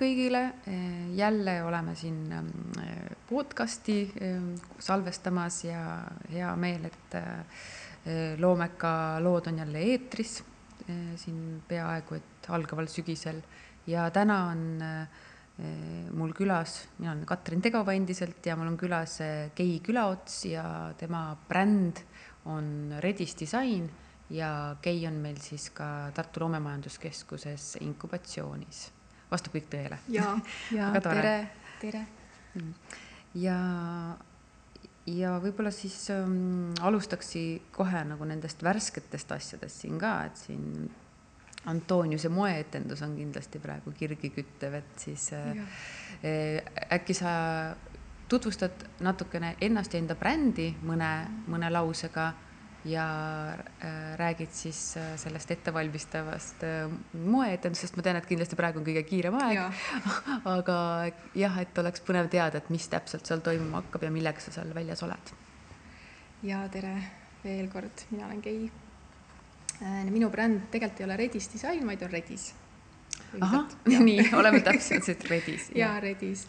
kõigile, jälle oleme siin mm, podcasti mm, salvestamas ja hea meel, et eh, loomeka lood on jälle eetris eh, siin peaaegu et algaval sügisel ja täna on eh, mul külas, mina olen Katrin Tegova endiselt ja mul on külas Kei Külaots ja tema bränd on Redis Disain ja Kei on meil siis ka Tartu Loomemajanduskeskuses inkubatsioonis. Vastab kõik tõele? ja, ja tere, tere. ja, ja võib-olla siis ähm, alustaks kohe nagu nendest värsketest asjadest siin ka, et siin Antoniuse moeetendus on kindlasti praegu kirgi küttev, et siis äh, äh, äkki sa tutvustad natukene ennast ja enda brändi mõne, mõne lausega ja äh, räägid siis äh, sellest ettevalmistavast äh, moeetendusest, ma tean, et kindlasti praegu on kõige kiirem aeg, aga jah, et oleks põnev teada, et mis täpselt seal toimuma hakkab ja millega sa seal väljas oled. ja tere veel kord, mina olen Kei. minu bränd tegelikult ei ole Redis Disain, vaid on Redis. ahah, nii, oleme täpselt siit Redis. ja Redis.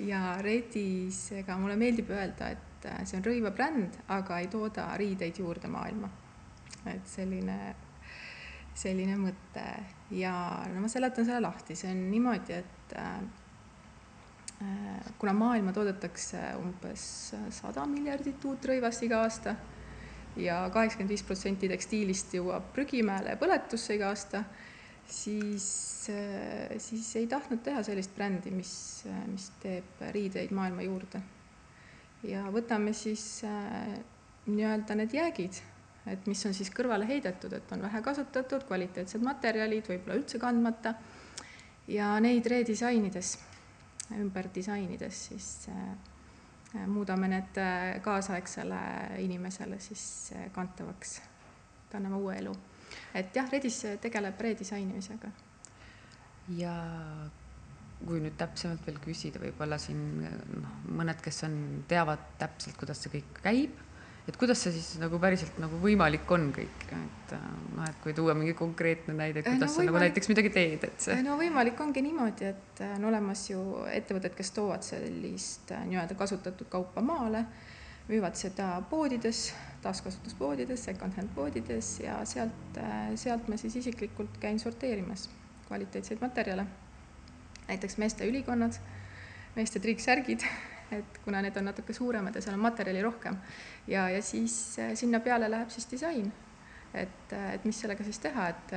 Ja Redis, ega mulle meeldib öelda, et et äh, see on rõivabränd, aga ei tooda riideid juurde maailma. et selline, selline mõte. Ja no ma seletan selle lahti, see on niimoodi, et äh, äh kuna maailma toodetakse umbes sada miljardit uut rõivast iga aasta ja kaheksakümmend viis protsenti tekstiilist jõuab prügimäele ja põletusse iga aasta, siis, äh, siis ei tahtnud teha sellist brändi, mis, mis teeb riideid maailma juurde ja võtame siis äh, nii-öelda need jäägid, et mis on siis kõrvale heidetud, et on vähe kasutatud, kvaliteetsed materjalid, võib-olla üldse kandmata, ja neid redisainides, ümber disainides siis äh, muudame need äh, kaasaegsele inimesele siis kantavaks, anname uue elu. et jah, Redis tegeleb redisainimisega. ja kui nüüd täpsemalt veel küsida, võib-olla siin noh, mõned, kes on, teavad täpselt, kuidas see kõik käib, et kuidas see siis nagu päriselt nagu võimalik on kõik, et noh, et kui tuua mingi konkreetne näide, kuidas no, sa nagu näiteks midagi teed, et see. no võimalik ongi niimoodi, et on olemas ju ettevõtted, kes toovad sellist nii-öelda kasutatud kaupa maale, müüvad seda poodides, taaskasutuspoodides, second-hand poodides ja sealt, sealt ma siis isiklikult käin sorteerimas kvaliteetseid materjale näiteks meeste ülikonnad, meeste triiksärgid, et kuna need on natuke suuremad ja seal on materjali rohkem. ja, ja siis äh, sinna peale läheb siis disain. et, äh, et mis sellega siis teha, et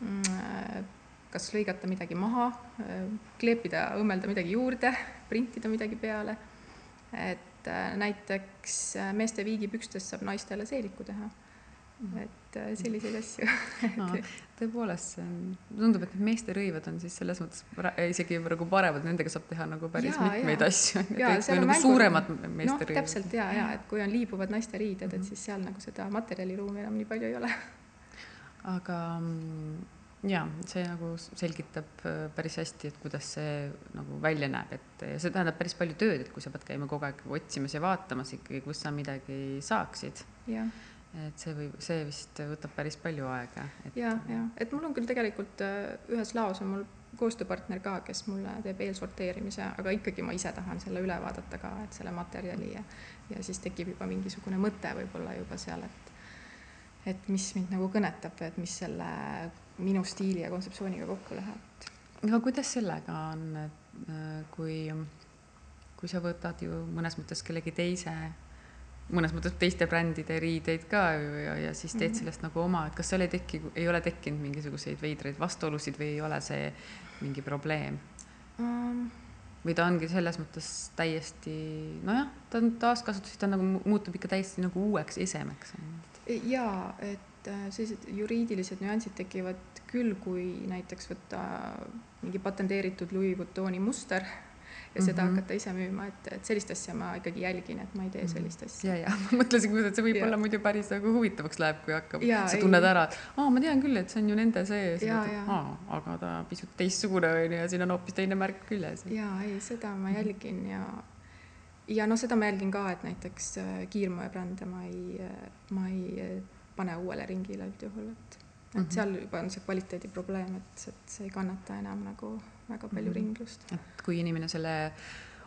mm, kas lõigata midagi maha, äh, kleepida, õmmelda midagi juurde, printida midagi peale. et näiteks meeste viigipükstest saab naistele seeliku teha. Et äh, selliseid asju no, tõepoolest, see on, tundub, et need meeste rõivad on siis selles mõttes isegi nagu paremad, nendega saab teha nagu päris ja, mitmeid ja. asju. nagu suuremad meeste no, rõivad. täpselt ja, ja et kui on liibuvad naiste riided, et mhm. siis seal nagu seda materjaliruumi enam nii palju ei ole. aga mm, ja see nagu selgitab äh, päris hästi, et kuidas see nagu välja näeb, et see tähendab päris palju tööd, et kui sa pead käima kogu aeg otsimas ja vaatamas ikkagi, kus sa midagi saaksid. jah et see võib, see vist võtab päris palju aega et.... ja, ja et mul on küll tegelikult äh, ühes laos on mul koostööpartner ka, kes mulle teeb eelsorteerimise, aga ikkagi ma ise tahan selle üle vaadata ka, et selle materjali ja, ja siis tekib juba mingisugune mõte võib-olla juba seal, et, et mis mind nagu kõnetab, et mis selle minu stiili ja kontseptsiooniga kokku läheb. aga kuidas sellega on, äh, kui, kui sa võtad ju mõnes mõttes kellegi teise mõnes mõttes teiste brändide riideid ka ja, ja siis teed -hmm. sellest nagu oma, et kas seal ei teki, ei ole tekkinud mingisuguseid veidraid vastuolusid või ei ole see mingi probleem um.? või ta ongi selles mõttes täiesti nojah, ta on taaskasutus, ta nagu muutub ikka täiesti nagu uueks esemeks. jaa, et äh, sellised juriidilised nüansid tekivad küll, kui näiteks võtta mingi patenteeritud Louis Vuittoni muster ja seda Mhm. hakata ise müüma, et, et sellist asja ma ikkagi jälgin, et ma ei tee sellist asja. ja, ja ma mõtlesin, kuidas see Ja. võib-olla muidu päris nagu huvitavaks läheb, kui hakkab, sa ei. tunned ära, et aa, ma tean küll, et see on ju nende see, Jaa, jaa. aga ta pisut teistsugune on ju ja siin on hoopis teine märk küljes. jaa, ei, seda ma jälgin ja ja noh, seda ma jälgin ka, et näiteks äh, kiirmoebrände ma ei, ma ei äh, pane uuele ringile üldjuhul, et et Mhm. seal juba on see kvaliteedi probleem, et, et see ei kannata enam nagu väga palju Mhm. ringlust. et kui inimene selle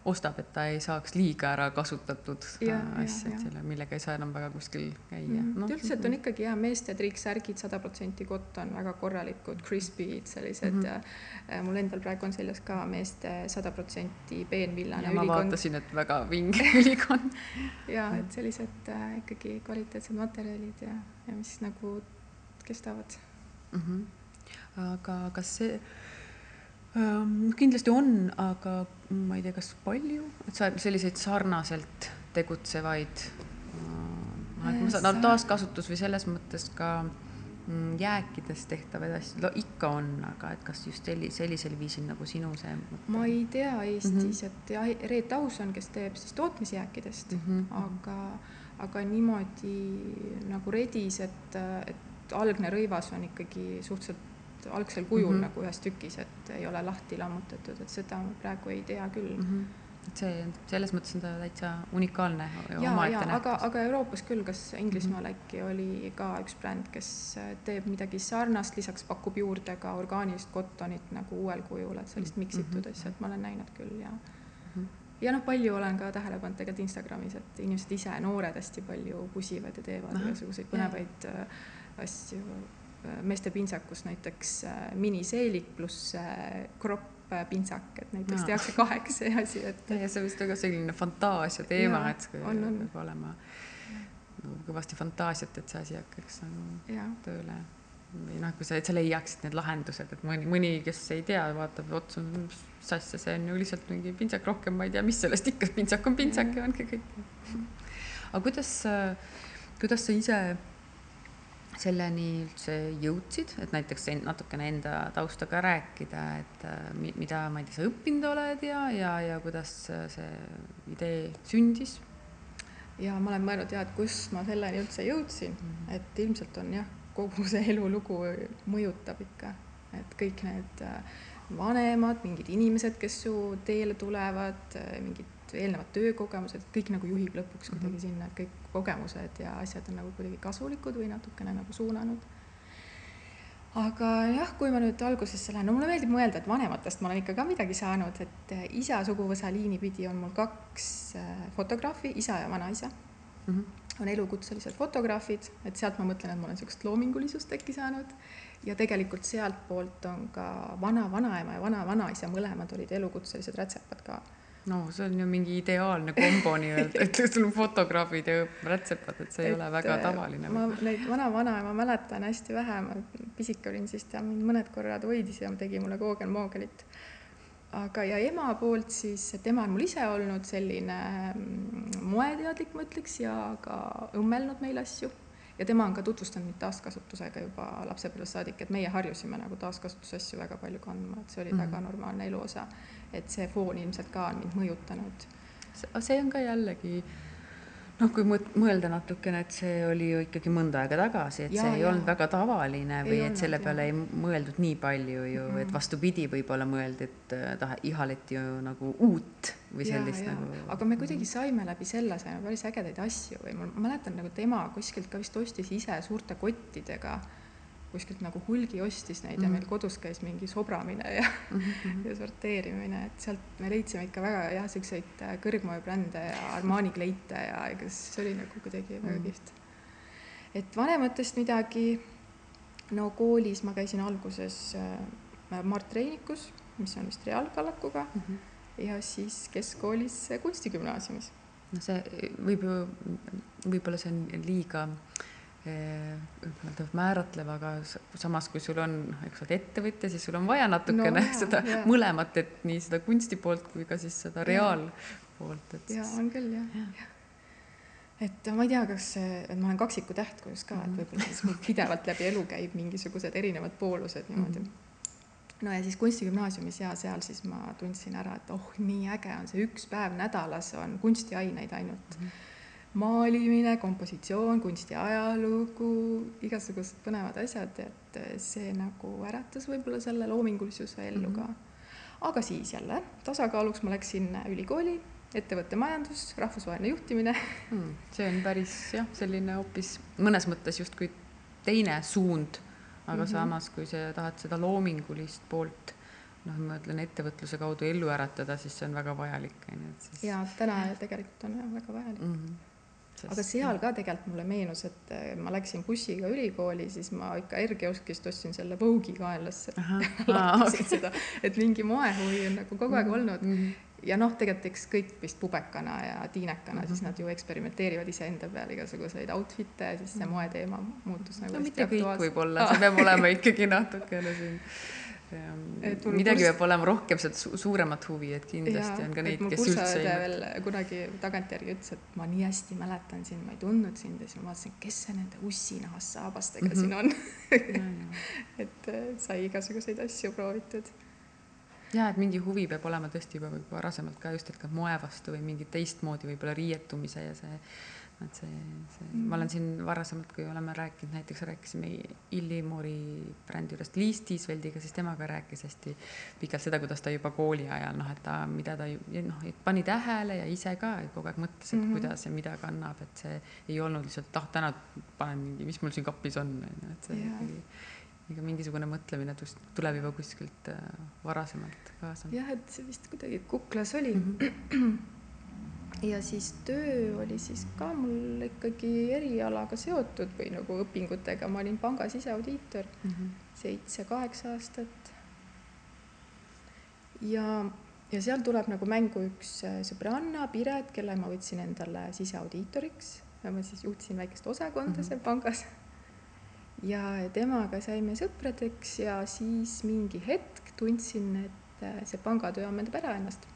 ostab, et ta ei saaks liiga ära kasutatud Ja, ja, asja, ja. et selle, millega ei saa enam väga kuskil käia Mm no, -hmm. üldiselt on ikkagi hea meeste triiksärgid, sada protsenti kotton, väga korralikud, crispy'd, sellised mm -hmm. mul endal praegu on seljas ka meeste sada protsenti peenvillane ja ma ülikond vaatasin, et väga vinge ülikond ja et sellised äh, ikkagi kvaliteetsed materjalid ja, ja mis nagu kestavad. mm. -hmm. aga kas see kindlasti on, aga ma ei tea, kas palju, et sa selliseid sarnaselt tegutsevaid ma saan, Sa- taaskasutus või selles mõttes ka mm, jääkidest tehtavaid asju, no ikka on, aga et kas just selli-, sellisel viisil nagu sinu see mõte? ma ei tea Eestis mm. -hmm. et jah, Reet Auson, kes teeb siis tootmisjääkidest mm. -hmm. aga, aga niimoodi nagu Redis, et, et algne rõivas on ikkagi suhteliselt algsel kujul mm Mhm. -hmm. nagu ühes tükis, et ei ole lahti lammutatud, et seda ma praegu ei tea küll mm. mm. -hmm. et see, selles mõttes on ta täitsa unikaalne omaette ja aga, nähtus. aga Euroopas küll, kas Inglismaal äkki oli ka üks bränd, kes teeb midagi sarnast, lisaks pakub juurde ka orgaanilist kottonit nagu uuel kujul, et sellist miksitud Mhm. asja, et ma olen näinud küll ja Mhm. ja noh, palju olen ka tähele pannud tegelikult Instagramis, et inimesed ise, noored hästi palju pusivad ja teevad igasuguseid põnevaid äh, asju. Meeste pintsakus näiteks äh, miniseelik pluss äh, kropp äh, pintsak, et näiteks Jaa. tehakse kaheks see asi, et ja see vist väga selline fantaasia teema, et see on, on. peab olema nagu kõvasti fantaasiat, et see asi hakkaks nagu jah tööle või noh, kui sa, et sa leiaksid need lahendused, et mõni, mõni, kes ei tea, vaatab otsa, mis asja, see on ju lihtsalt mingi pintsak, rohkem ma ei tea, mis sellest ikka, pintsak on pintsak ja ongi kõik. aga kuidas, kuidas sa ise selleni üldse jõudsid, et näiteks en- natukene enda tausta ka rääkida, et äh, mi- mida, ma ei tea, sa õppinud oled ja, ja, ja kuidas äh, see idee sündis? ja ma olen mõelnud ja, et kus ma selleni üldse jõudsin, Mhm. et ilmselt on jah, kogu see elulugu mõjutab ikka, et kõik need äh, vanemad, mingid inimesed, kes su teele tulevad, mingid eelnevad töökogemused, kõik nagu juhib lõpuks kuidagi Mhm. sinna, et kõik kogemused ja asjad on nagu kuidagi kasulikud või natukene nagu suunanud. aga jah, kui ma nüüd algusesse lähen, no mulle meeldib mõelda, et vanematest ma olen ikka ka midagi saanud, et äh, isa suguvõsa liini pidi on mul kaks äh, fotograafi, isa ja vanaisa Mm -hmm. on elukutselised fotograafid, et sealt ma mõtlen, et ma olen niisugust loomingulisust äkki saanud. ja tegelikult sealtpoolt on ka vana-vanaema ja vana-vanaisa, mõlemad olid elukutselised rätsepad ka. No see on ju mingi ideaalne kombo nii-öelda, et sul on fotograafid ja rätsepad, et see ei Et, ole väga äh, tavaline. ma neid vana-vanaema mäletan hästi vähe, ma pisike olin siis, ta mind mõned korrad hoidis ja tegi mulle koogel-moogelit. aga, ja ema poolt siis, et ema on mul ise olnud selline mm, moeteadlik, ma ütleks, ja ka õmmelnud meil asju ja tema on ka tutvustanud mind taaskasutusega juba lapsepõlvest saadik, et meie harjusime nagu taaskasutusasju väga palju kandma, et see oli mm. -hmm. väga normaalne eluosa. Et see foon ilmselt ka on mind mõjutanud. see on ka jällegi noh, kui mõelda natukene, et see oli ju ikkagi mõnda aega tagasi, et Jaa, see ei jaa. olnud väga tavaline või Ei et olnud, selle peale ei mõeldud nii palju ju mm, -hmm. et vastupidi, võib-olla mõeldi, et äh, taha, ihaleti ju nagu uut või sellist jaa. nagu. aga me kuidagi saime läbi selle, saime päris ägedaid asju või ma mäletan nagu tema kuskilt ka vist ostis ise suurte kottidega kuskilt nagu hulgi ostis neid mm -hmm. ja Mhm. meil kodus käis mingi sobramine ja mm. -hmm. ja sorteerimine, et sealt me leidsime ikka väga jah, siukseid äh, kõrgmoebrände ja Armani kleite ja ega see oli nagu kuidagi väga Mm. kihvt. et vanematest midagi, no koolis ma käisin alguses äh, Mart Reinikus, mis on vist reaalkallakuga Mm -hmm. ja siis keskkoolis kunstigümnaasiumis. no see võib ju, võib-olla see on liiga eh, nii-öelda määratlev, aga samas, kui sul on, eks sa oled ettevõtja, siis sul on vaja natukene No jaa, seda jaa. mõlemat, et nii seda kunsti poolt kui ka siis seda reaalpoolt, et ja siis on küll jah Jah. ja. et ma ei tea, kas, et ma olen kaksiku tähtkujusk ka, et Mhm. võib-olla siis mul pidevalt läbi elu käib mingisugused erinevad poolused niimoodi Mhm. no ja siis kunstigümnaasiumis ja seal siis ma tundsin ära, et oh, nii äge on see üks päev nädalas on kunstiaineid ainult mm. -hmm maalimine, kompositsioon, kunsti ajalugu, igasugused põnevad asjad, et see nagu äratas võib-olla selle loomingulisuse ellu mm -hmm. ka. aga siis jälle tasakaaluks ma läksin ülikooli, ettevõttemajandus, rahvusvaheline juhtimine mm,. see on päris jah, selline hoopis mõnes mõttes justkui teine suund, aga mm -hmm. samas, kui sa tahad seda loomingulist poolt noh, ma ütlen ettevõtluse kaudu ellu äratada, siis see on väga vajalik, on ju, et siis. ja täna tegelikult on väga vajalik mm. -hmm Sest... aga seal ka tegelikult mulle meenus, et äh, ma läksin bussiga ülikooli, siis ma ikka R-kioskist ostsin selle Vogue'i kaenlasse. Okay. seda, et mingi moehuvi on nagu kogu aeg mhm, olnud mm. -hmm ja noh, tegelikult eks kõik vist pubekana ja tiinekana mm, -hmm. siis mhm. nad ju eksperimenteerivad iseenda peal igasuguseid outfit'e ja siis see mhm. moeteema muutus nagu no mitte kõik võib-olla, see peab olema ikkagi natukene siin et midagi peab olema rohkem seda suuremat huvi, et kindlasti ja, on ka neid, kes üldse ei veel kunagi tagantjärgi ütles, et ma nii hästi mäletan sind, ma ei tundnud sind ja siis ma vaatasin, kes see nende ussinahast saabastega mm -hmm. siin on et äh, sai igasuguseid asju proovitud. ja et mingi huvi peab olema tõesti juba varasemalt ka just, et ka moe vastu või mingi teistmoodi võib-olla riietumise ja see et see, see mm., ma olen siin varasemalt, kui oleme rääkinud, näiteks rääkisime Illimori brändi juurest Liis Tiisveldiga, siis temaga rääkis hästi pikalt seda, kuidas ta juba kooli ajal noh, et ta, mida ta noh, pani tähele ja ise ka kogu aeg mõtles, et mm -hmm. kuidas ja mida kannab, et see ei olnud lihtsalt, ah täna panen mingi, mis mul siin kapis on, on ju, et see yeah. ikkagi ega mingisugune mõtlemine tuleb juba kuskilt äh, varasemalt kaasa. jah, et see vist kuidagi kuklas oli mm. -hmm ja siis töö oli siis ka mul ikkagi erialaga seotud või nagu õpingutega, ma olin panga siseaudiitor mm -hmm. seitse-kaheksa aastat. ja, ja seal tuleb nagu mängu üks äh, sõbranna, Piret, kelle ma võtsin endale siseaudiitoriks. ma siis juhtisin väikest osakonda mm -hmm. seal pangas. ja temaga saime sõpradeks ja siis mingi hetk tundsin, et äh, see pangatöö ammendab ära ennast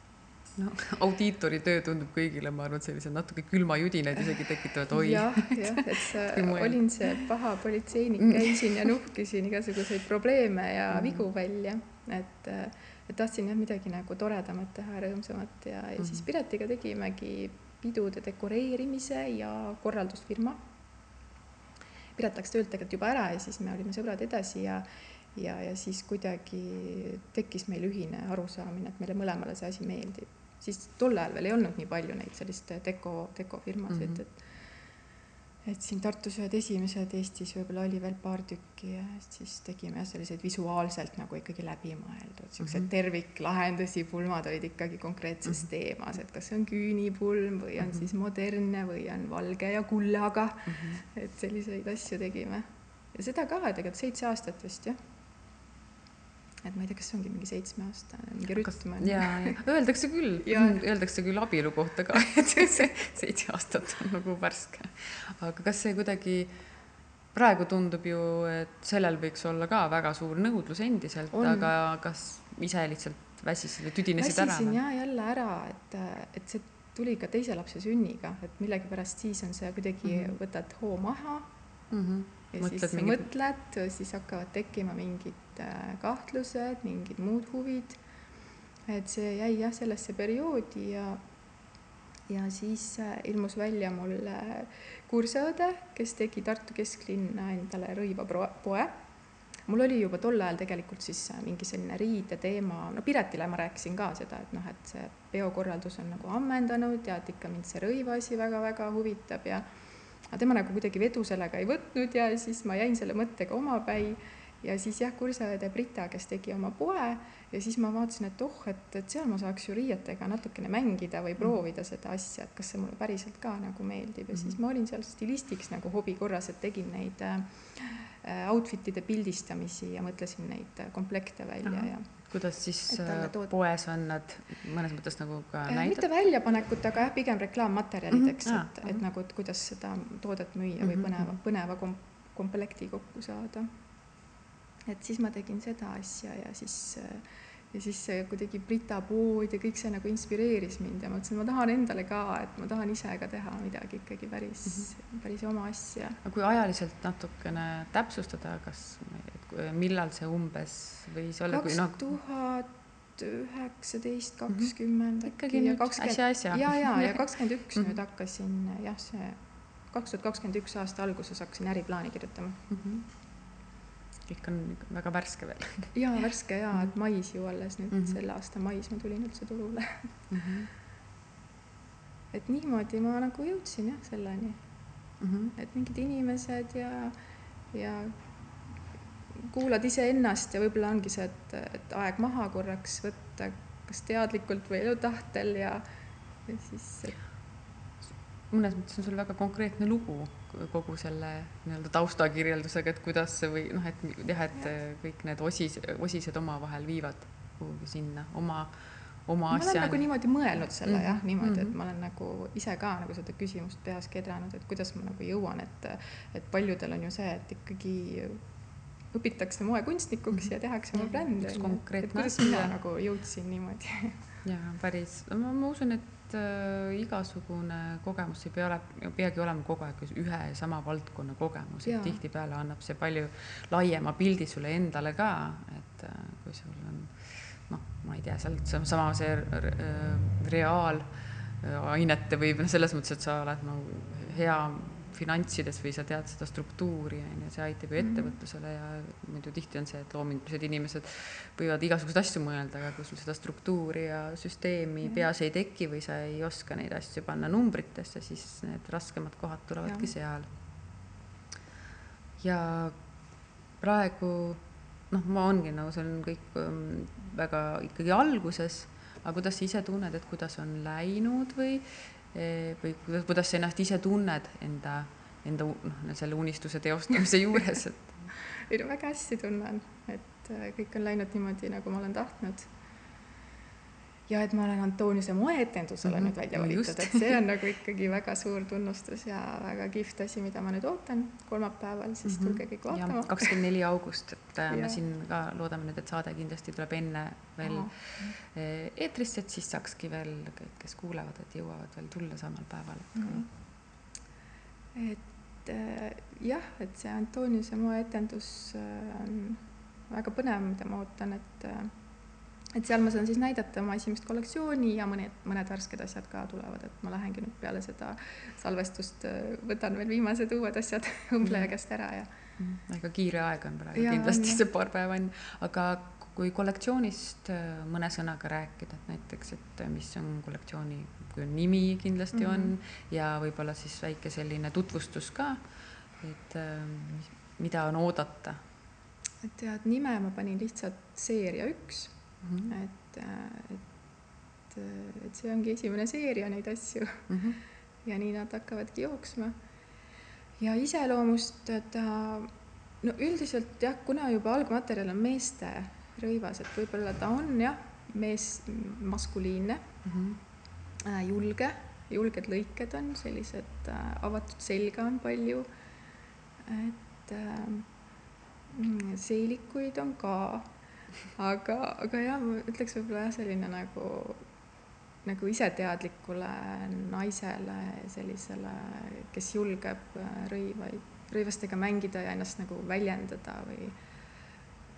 no audiitori töö tundub kõigile, ma arvan, sellised natuke külmajudinaid isegi tekitavad, oi. jah, jah, et olin see paha politseinik, mm. käisin ja nuhkisin igasuguseid probleeme ja mm. vigu välja, et, et tahtsin jah, midagi nagu toredamat teha, rõõmsamat ja, ja siis mm. Piretiga tegimegi pidude dekoreerimise ja korraldusfirma. Piret läks töölt tegelikult juba ära ja siis me olime sõbrad edasi ja ja, ja siis kuidagi tekkis meil ühine arusaamine, et meile mõlemale see asi meeldib siis tol ajal veel ei olnud nii palju neid sellist deko, dekofirmasid mm, -hmm. et et siin Tartus ühed esimesed, Eestis võib-olla oli veel paar tükki ja siis tegime jah, selliseid visuaalselt nagu ikkagi läbimõeldud, siukseid mm -hmm. terviklahendusi, pulmad olid ikkagi konkreetses mm -hmm. teemas, et kas see on küünipulm või on mm -hmm. siis modernne või on valge ja kullaga mm. -hmm. et selliseid asju tegime ja seda ka tegelikult seitse aastat vist jah et ma ei tea, kas see ongi mingi seitsmeaastane, mingi rütm on. ja, ja öeldakse küll öeldakse küll abielu kohta ka, et see seitse aastat on nagu värske. aga kas see kuidagi, praegu tundub ju, et sellel võiks olla ka väga suur nõudlus endiselt, aga kas ise lihtsalt väsisid või tüdinesid ära? väsisin ja jälle ära, et, et see tuli ka teise lapse sünniga, et millegipärast siis on see kuidagi mm, -hmm. võtad hoo maha mm. -hmm ja mõtled siis mingit... mõtled, siis hakkavad tekkima mingid äh, kahtlused, mingid muud huvid. et see jäi jah sellesse perioodi ja, ja siis äh, ilmus välja mul kursaõde, kes tegi Tartu kesklinna endale rõiva poe. mul oli juba tol ajal tegelikult siis äh, mingi selline riideteema, no Piretile ma rääkisin ka seda, et noh, et see peokorraldus on nagu ammendanud ja et ikka mind see rõivaasi väga-väga huvitab ja aga tema nagu kuidagi vedu sellega ei võtnud ja siis ma jäin selle mõttega omapäi ja siis jah, kursaõde Brita, kes tegi oma poe ja siis ma vaatasin, et oh, et, et seal ma saaks ju riietega natukene mängida või proovida seda asja, et kas see mulle päriselt ka nagu meeldib ja siis ma olin seal stilistiks nagu hobi korras, et tegin neid äh, outfit'ide pildistamisi ja mõtlesin neid komplekte välja Aha. ja kuidas siis äh, poes on nad mõnes mõttes nagu ka äh, näidata? mitte väljapanekut, aga jah, pigem reklaammaterjalideks mm, -hmm. et, et nagu, et kuidas seda toodet müüa mm -hmm. või mhm, põneva, mhm. põneva kom-, komplekti kokku saada. Et siis ma tegin seda asja ja siis ja siis see kuidagi Brita pood ja kõik see nagu inspireeris mind ja ma mõtlesin, ma tahan endale ka, et ma tahan ise ka teha midagi ikkagi päris mm, -hmm. päris oma asja. aga kui ajaliselt natukene täpsustada, kas äh, millal see umbes võis olla, kui kaks noh, tuhat üheksateist, kakskümmend Mhm. ikkagi äkki ja kakskümmend ja, ja, ja kakskümmend üks Mhm. nüüd hakkasin jah, see kaks tuhat kakskümmend üks aasta alguses hakkasin äriplaani kirjutama. Mhm. Kõik on väga värske veel ja värske ja, et mais ju alles nüüd mm. -hmm. selle aasta mais ma tulin üldse turule. mm. -hmm. et niimoodi ma nagu jõudsin jah selleni, Mm -hmm. et mingid inimesed ja, ja kuulad iseennast ja võib-olla ongi see, et, et aeg maha korraks võtta, kas teadlikult või elutahtel ja, ja siis et mõnes mõttes on sul väga konkreetne lugu kogu selle nii-öelda taustakirjeldusega, et kuidas see või noh, et jah, et kõik need osis, osised omavahel viivad kuhugi sinna oma, oma ma olen asja. nagu niimoodi mõelnud selle mm -hmm. jah, niimoodi, et Mhm. ma olen nagu ise ka nagu seda küsimust peas kedranud, et kuidas ma nagu jõuan, et, et paljudel on ju see, et ikkagi õpitakse moekunstnikuks ja tehakse oma Jah, brände, üks konkreetne et kuidas asi mina ja- nagu jõudsin niimoodi ja päris, ma, ma usun, et äh, igasugune kogemus ei pea ole, peagi olema kogu aeg ühe ja sama valdkonna kogemus, et tihtipeale annab see palju laiema pildi sulle endale ka, et äh, kui sul on noh, ma ei tea, sealt sama see äh, reaalainete või noh, selles mõttes, et sa oled nagu hea finantsides või sa tead seda struktuuri, on ju, see aitab ju Mhm. ettevõtlusele ja muidu tihti on see, et loomingulised inimesed võivad igasuguseid asju mõelda, aga kui sul seda struktuuri ja süsteemi Jah. peas ei teki või sa ei oska neid asju panna numbritesse, siis need raskemad kohad tulevadki Jah. seal. ja praegu noh, ma ongi nagu see on kõik ähm, väga ikkagi alguses, aga kuidas sa ise tunned, et kuidas on läinud või, või kuidas, sa ennast ise tunned enda, enda noh, selle unistuse teostamise juures, et ei no väga hästi tunnen, et äh, kõik on läinud niimoodi, nagu ma olen tahtnud. Ja et ma olen Antoniuse moeetendusele mm -hmm. nüüd välja valitud, et see on nagu ikkagi väga suur tunnustus ja väga kihvt asi, mida ma nüüd ootan kolmapäeval, siis Mhm. tulge kõik vaatama. kakskümmend neli august, et äh, me siin ka loodame nüüd, et saade kindlasti tuleb enne veel Ahah. eh, eetrisse, et siis saakski veel kõik, kes kuulevad, et jõuavad veel tulla samal päeval, et kui Mhm. et äh, jah, et see Antoniuse moeetendus äh, on väga põnev, mida ma ootan, et äh, et seal ma saan siis näidata oma esimest kollektsiooni ja mõned, mõned värsked asjad ka tulevad, et ma lähengi nüüd peale seda salvestust, äh, võtan veel viimased uued asjad õmbleja käest ära ja väga kiire aeg on praegu kindlasti on, see paar päeva enne, aga kui kollektsioonist äh, mõne sõnaga rääkida, et näiteks, et äh, mis on kollektsiooni, kui on nimi kindlasti mm -hmm. on ja võib-olla siis väike selline tutvustus ka, et mida on oodata. Et tead, nime ma panin lihtsalt seeria üks, mm. -hmm. et, äh, et, äh, et see ongi esimene seeria neid asju Mm -hmm. ja nii nad hakkavadki jooksma. ja iseloomustada, no üldiselt jah, kuna juba algmaterjal on meeste rõivas, et võib-olla ta on jah, mees, maskuliinne Mm -hmm. äh, julge, julged lõiked on sellised äh, avatud selga on palju. et äh, mm, seelikuid on ka, aga, aga jah, ma ütleks võib-olla jah, selline nagu, nagu iseteadlikule naisele, sellisele, kes julgeb äh, rõivaid, rõivastega mängida ja ennast nagu väljendada või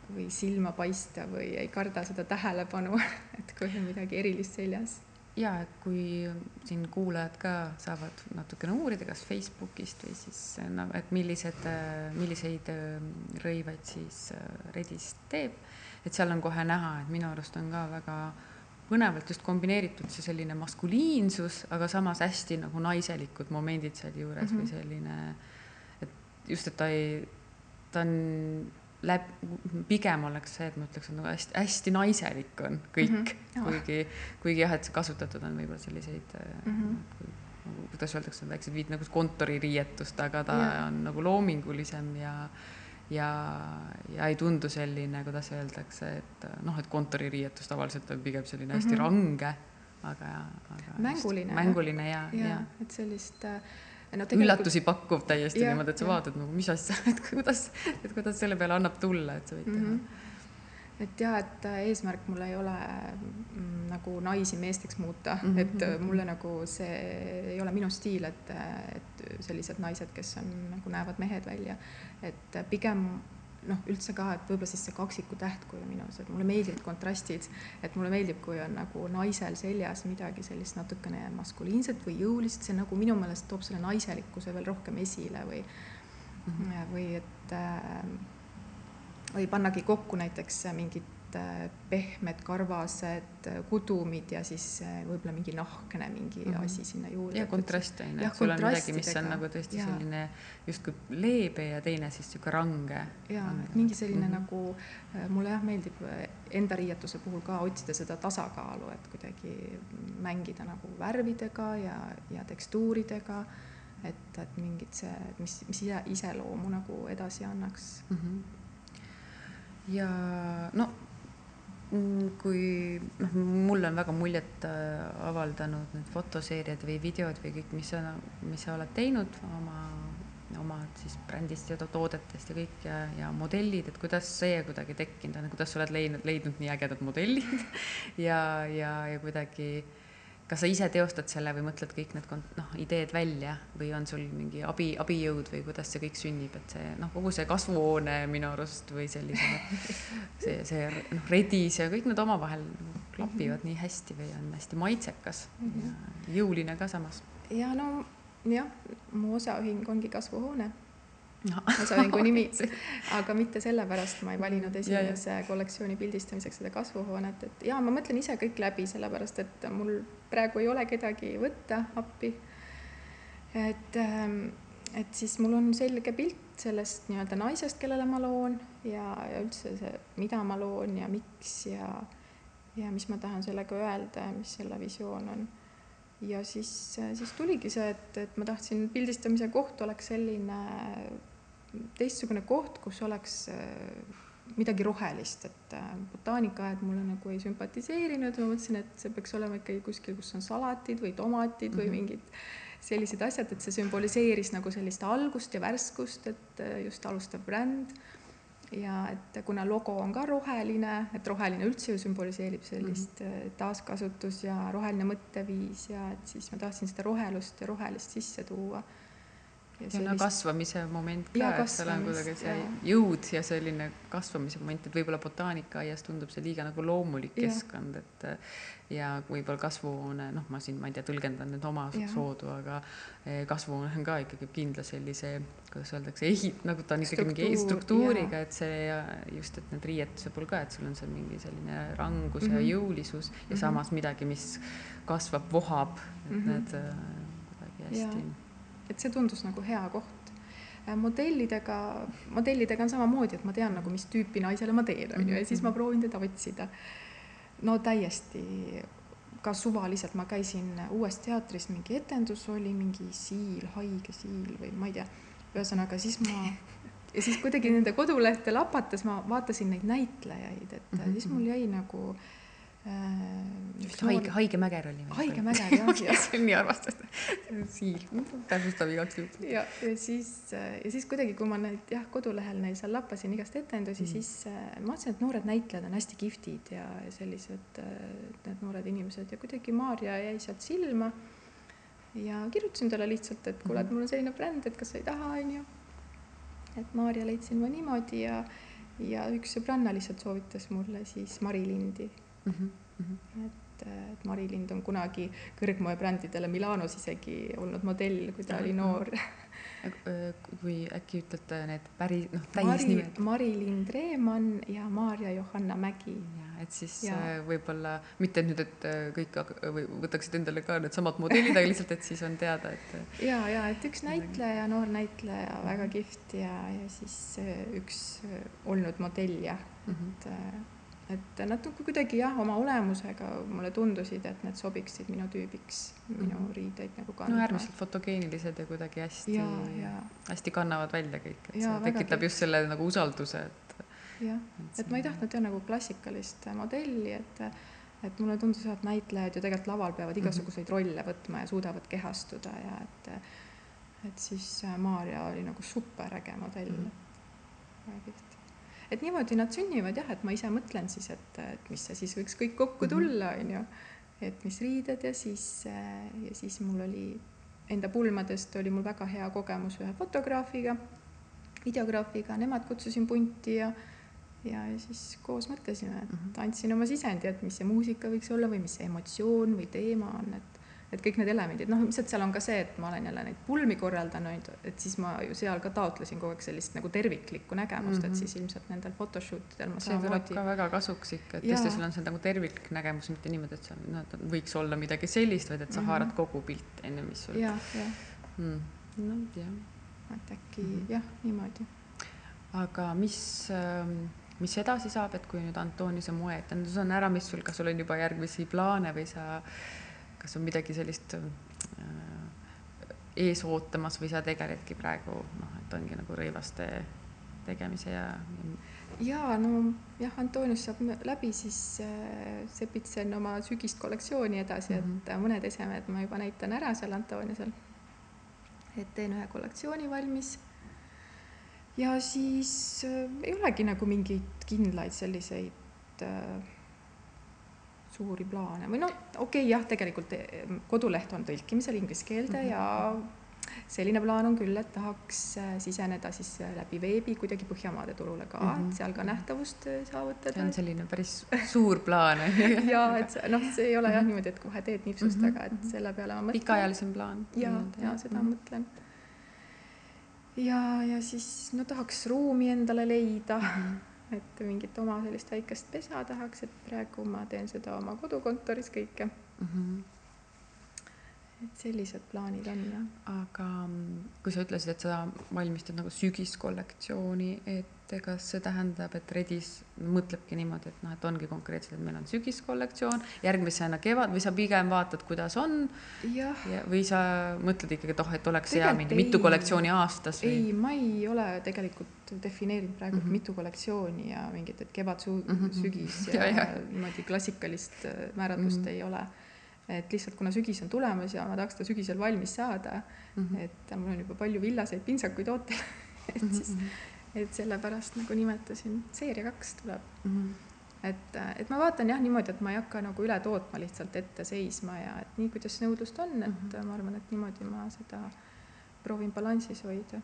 või silma paista või ei karda seda tähelepanu, et kui on midagi erilist seljas ja et kui siin kuulajad ka saavad natukene uurida, kas Facebookist või siis no, et millised, milliseid äh, rõivaid siis äh, Redis teeb, et seal on kohe näha, et minu arust on ka väga põnevalt just kombineeritud see selline maskuliinsus, aga samas hästi nagu naiselikud momendid sealjuures mm -hmm. või selline, et just, et ta ei, ta on läb-, pigem oleks see, et ma ütleks, et nagu hästi, hästi naiselik on kõik mm. -hmm. kuigi, kuigi jah, et kasutatud on võib-olla selliseid mm. -hmm. nagu, kuidas öeldakse, väiksed viid nagu kontoririietust, aga ta Jaa. on nagu loomingulisem ja ja, ja ei tundu selline, kuidas öeldakse, et noh, et kontoririietus tavaliselt on pigem selline hästi Mhm. range, aga, aga Mänguline, mänguline ja, ja, ja ja et sellist äh, no üllatusi pakkuv täiesti Jah, niimoodi, et sa jah. vaatad nagu, mis asja, et kuidas, et kuidas selle peale annab tulla, et sa võid teha mm. -hmm. et jah, et äh, eesmärk mul ei ole mm, nagu naisi meesteks muuta mm, Mhm, -hmm. et äh, mhm. mulle nagu see ei ole minu stiil, et, et sellised naised, kes on nagu näevad mehed välja, et äh, pigem noh, üldse ka, et võib-olla siis see kaksiku tähtkuju minus, et mulle meeldivad kontrastid, et mulle meeldib, kui on nagu naisel seljas midagi sellist natukene maskuliinset või jõulist, see nagu minu meelest toob selle naiselikkuse veel rohkem esile või mm, -hmm. või et äh, või pannagi kokku näiteks mingid äh, pehmed karvased kudumid ja siis äh, võib-olla mingi nahkne mingi mm -hmm. asi sinna juurde. ja kontrast on ju, et sul on midagi, mis on nagu tõesti ja. selline justkui leebe ja teine siis niisugune range. ja, et mingi selline mm -hmm. nagu, mulle jah, meeldib enda riietuse puhul ka otsida seda tasakaalu, et kuidagi mängida nagu värvidega ja, ja tekstuuridega et, et mingit see, mis, mis iseloomu nagu edasi annaks mm. -hmm. ja no kui noh, mulle on väga muljet äh, avaldanud need fotoseeriad või videod või kõik, mis sa, mis sa oled teinud oma, oma siis brändist ja toodetest ja kõik ja, ja modellid, et kuidas see kuidagi tekkinud on, kuidas sa oled leidnud, leidnud nii ägedad modellid ja, ja, ja kuidagi kas sa ise teostad selle või mõtled kõik need noh, ideed välja või on sul mingi abi, abijõud või kuidas see kõik sünnib, et see noh, kogu see kasvuhoone minu arust või sellise see, see noh, redis ja kõik need omavahel klapivad nii hästi või on hästi maitsekas mm -hmm. ja jõuline ka samas. ja no jah, mu osaühing ongi kasvuhoone no. osaühingu nimi, aga mitte sellepärast ma ei valinud esimese kollektsiooni pildistamiseks seda kasvuhoonet, et ja ma mõtlen ise kõik läbi, sellepärast et mul praegu ei ole kedagi võtta appi. et, ähm, et siis mul on selge pilt sellest nii-öelda naisest, kellele ma loon ja, ja üldse see, mida ma loon ja miks ja, ja mis ma tahan sellega öelda ja mis selle visioon on. Ja siis, siis tuligi see, et, et ma tahtsin pildistamise koht oleks selline teistsugune koht, kus oleks midagi rohelist, et äh, botaanikaaed mulle nagu ei sümpatiseerinud, ma mõtlesin, et see peaks olema ikkagi kuskil, kus on salatid või tomatid mm -hmm. või mingid sellised asjad, et see sümboliseeris nagu sellist algust ja värskust, et äh, just alustav bränd. ja et kuna logo on ka roheline, et roheline üldse ju sümboliseerib sellist mm -hmm. taaskasutus ja roheline mõtteviis ja et siis ma tahtsin seda rohelust ja rohelist sisse tuua ja sellist... no kasvamise moment ka, seal on kuidagi see ja. jõud ja selline kasvamise moment, et võib-olla botaanikaaias tundub see liiga nagu loomulik ja. keskkond, et ja võib-olla kasvuhoone, noh, ma siin, ma ei tea, tõlgendan nüüd oma ja. soodu, aga eh, kasvuhoone on ka ikkagi kindla sellise, kuidas öeldakse, ehit-, nagu ta on ikkagi Struktuur, mingi struktuuriga, et see ja just, et need riietuse puhul ka, et sul on seal mingi selline rangus mm -hmm. ja mhm. jõulisus ja mm -hmm. samas midagi, mis kasvab, vohab, et mm -hmm. need äh, kuidagi hästi ja et see tundus nagu hea koht. Äh, modellidega, modellidega on samamoodi, et ma tean nagu, mis tüüpi naisele ma teen, on ju, ja siis ma mhm. proovin teda otsida. no täiesti ka suvaliselt ma käisin uues teatris, mingi etendus oli, mingi siil, haige siil või ma ei tea, ühesõnaga siis ma ja siis kuidagi nende kodulehte lapates ma vaatasin neid näitlejaid, et mm -hmm. siis mul jäi nagu äh, vist äh, haige, haige mäger oli. haige mäger jah, jah. see on nii armastus. siil, täpsustab igaks juhuks. ja, ja siis, äh, ja siis kuidagi, kui ma neid jah, kodulehel neil seal lappasin igast etendusi mm., siis äh, ma vaatasin, et noored näitlejad on hästi kihvtid ja, ja sellised need noored inimesed ja kuidagi Maarja jäi sealt silma. ja kirjutasin talle lihtsalt, et kuule, et mul on selline bränd, et kas sa ei taha, onju. et Maarja leidsin ma niimoodi ja, ja üks sõbranna lihtsalt soovitas mulle siis Mari Lindi mm. -hmm. et, et Mari Lind on kunagi kõrgmoebrändidele Milanos isegi olnud modell, kui ta oli noor kui äkki ütlete need päris, noh, täisnimed. Mari-Lind Reemann ja Maarja Johanna Mägi. et siis ja. võib-olla mitte nüüd, et kõik või võtaksid endale ka needsamad modellid, aga lihtsalt, et siis on teada, et. ja, ja et üks näitleja, noor näitleja, väga mhm. kihvt ja, ja siis üks olnud modell jah mm, -hmm. et mhm et nad kuidagi jah, oma olemusega mulle tundusid, et need sobiksid minu tüübiks, minu mm. riideid nagu kandma. no äärmiselt fotogeenilised ja kuidagi hästi, hästi kannavad välja kõik, et ja, see tekitab just selle nagu usalduse, et. jah, et ma ei tahtnud jah nagu klassikalist modelli, et, et mulle tundus, et näitlejad ju tegelikult laval peavad mhm. igasuguseid mm -hmm. rolle võtma ja suudavad kehastuda ja et, et siis Maarja oli nagu superäge modell mm. -hmm. väga kihvt et niimoodi nad sünnivad jah, et ma ise mõtlen siis, et, et mis see siis võiks kõik kokku mhm. tulla, on ju. et mis riided ja siis, ja siis mul oli enda pulmadest oli mul väga hea kogemus ühe fotograafiga. videograafiga, nemad kutsusin punti ja ja, ja siis koos mõtlesime, et Mhm. andsin oma sisendi, et mis see muusika võiks olla või mis see emotsioon või teema on, et et kõik need elemendid, noh, lihtsalt seal on ka see, et ma olen jälle neid pulmi korraldanud, et siis ma ju seal ka taotlesin kogu aeg sellist nagu terviklikku nägemust mm, -hmm. Mhm. et siis ilmselt nendel photoshoot idel ma see tuleb samamoodi ka väga kasuks ikka, et tõesti sul on see nagu terviklik nägemus, mitte niimoodi, et seal noh, võiks olla midagi sellist, vaid et sa Mhm. haarad kogu pilti, on ju, mis sul jah, jah, mm.. noh, jah et äkki Mhm. mm -hmm. jah, niimoodi. aga mis, mis edasi saab, et kui nüüd Antoniuse moeetendus on ära, mis sul, kas sul on juba järgmisi plaane või sa, kas on midagi sellist äh, ees ootamas või sa tegeledki praegu noh, et ongi nagu rõivaste tegemise ja, ja no jah, Antonius saab läbi, siis äh, sepitsen oma sügist kollektsiooni edasi mm, Mhm. -hmm. et äh, mõned esemed ma juba näitan ära seal Antoniusel. et teen ühe kollektsiooni valmis. ja siis äh, ei olegi nagu mingeid kindlaid selliseid äh, suuri plaane või no okei okay, jah, tegelikult eh, koduleht on tõlkimisel inglise keelde mm -hmm. ja selline plaan on küll, et tahaks äh, siseneda siis äh, läbi veebi kuidagi Põhjamaade turule ka mm, Mhm. -hmm. et seal ka nähtavust äh, see saavutada on. selline päris suur plaan ja et noh, see ei ole jah niimoodi, et kohe teed nipsust Mhm, taga, et selle peale ma mõtlen. pikaajalisem plaan. ja, ja seda mõtlen. ja, ja siis no tahaks ruumi endale leida, et mingit oma sellist väikest pesa tahaks, et praegu ma teen seda oma kodukontoris kõike, Mhm. et sellised plaanid on jah. aga mm, kui sa ütlesid, et sa valmistad nagu sügiskollektsiooni, et kas see tähendab, et Redis mõtlebki niimoodi, et noh, et ongi konkreetselt, et meil on sügiskollektsioon, järgmisena kevad või sa pigem vaatad, kuidas on jah, ja, või sa mõtled ikkagi, et oh, et oleks hea mingi mitu kollektsiooni aastas või ei, ma ei ole tegelikult defineerinud praegu mm. -hmm. mitu kollektsiooni ja mingit, et kevad, Mhm. sügis Ja, ja, ja. ja niimoodi klassikalist äh, määratlust mm. -hmm. ei ole. et lihtsalt kuna sügis on tulemas ja ma tahaks ta sügisel valmis saada Mhm. et mul on juba palju villaseid pintsakuid ootel, et Mhm, siis, et sellepärast nagu nimetasin, seeria kaks tuleb. Mhm. et, et ma vaatan jah niimoodi, et ma ei hakka nagu üle tootma lihtsalt ette seisma ja et nii, kuidas nõudlust on, et mm. -hmm. ma arvan, et niimoodi ma seda proovin balansis hoida.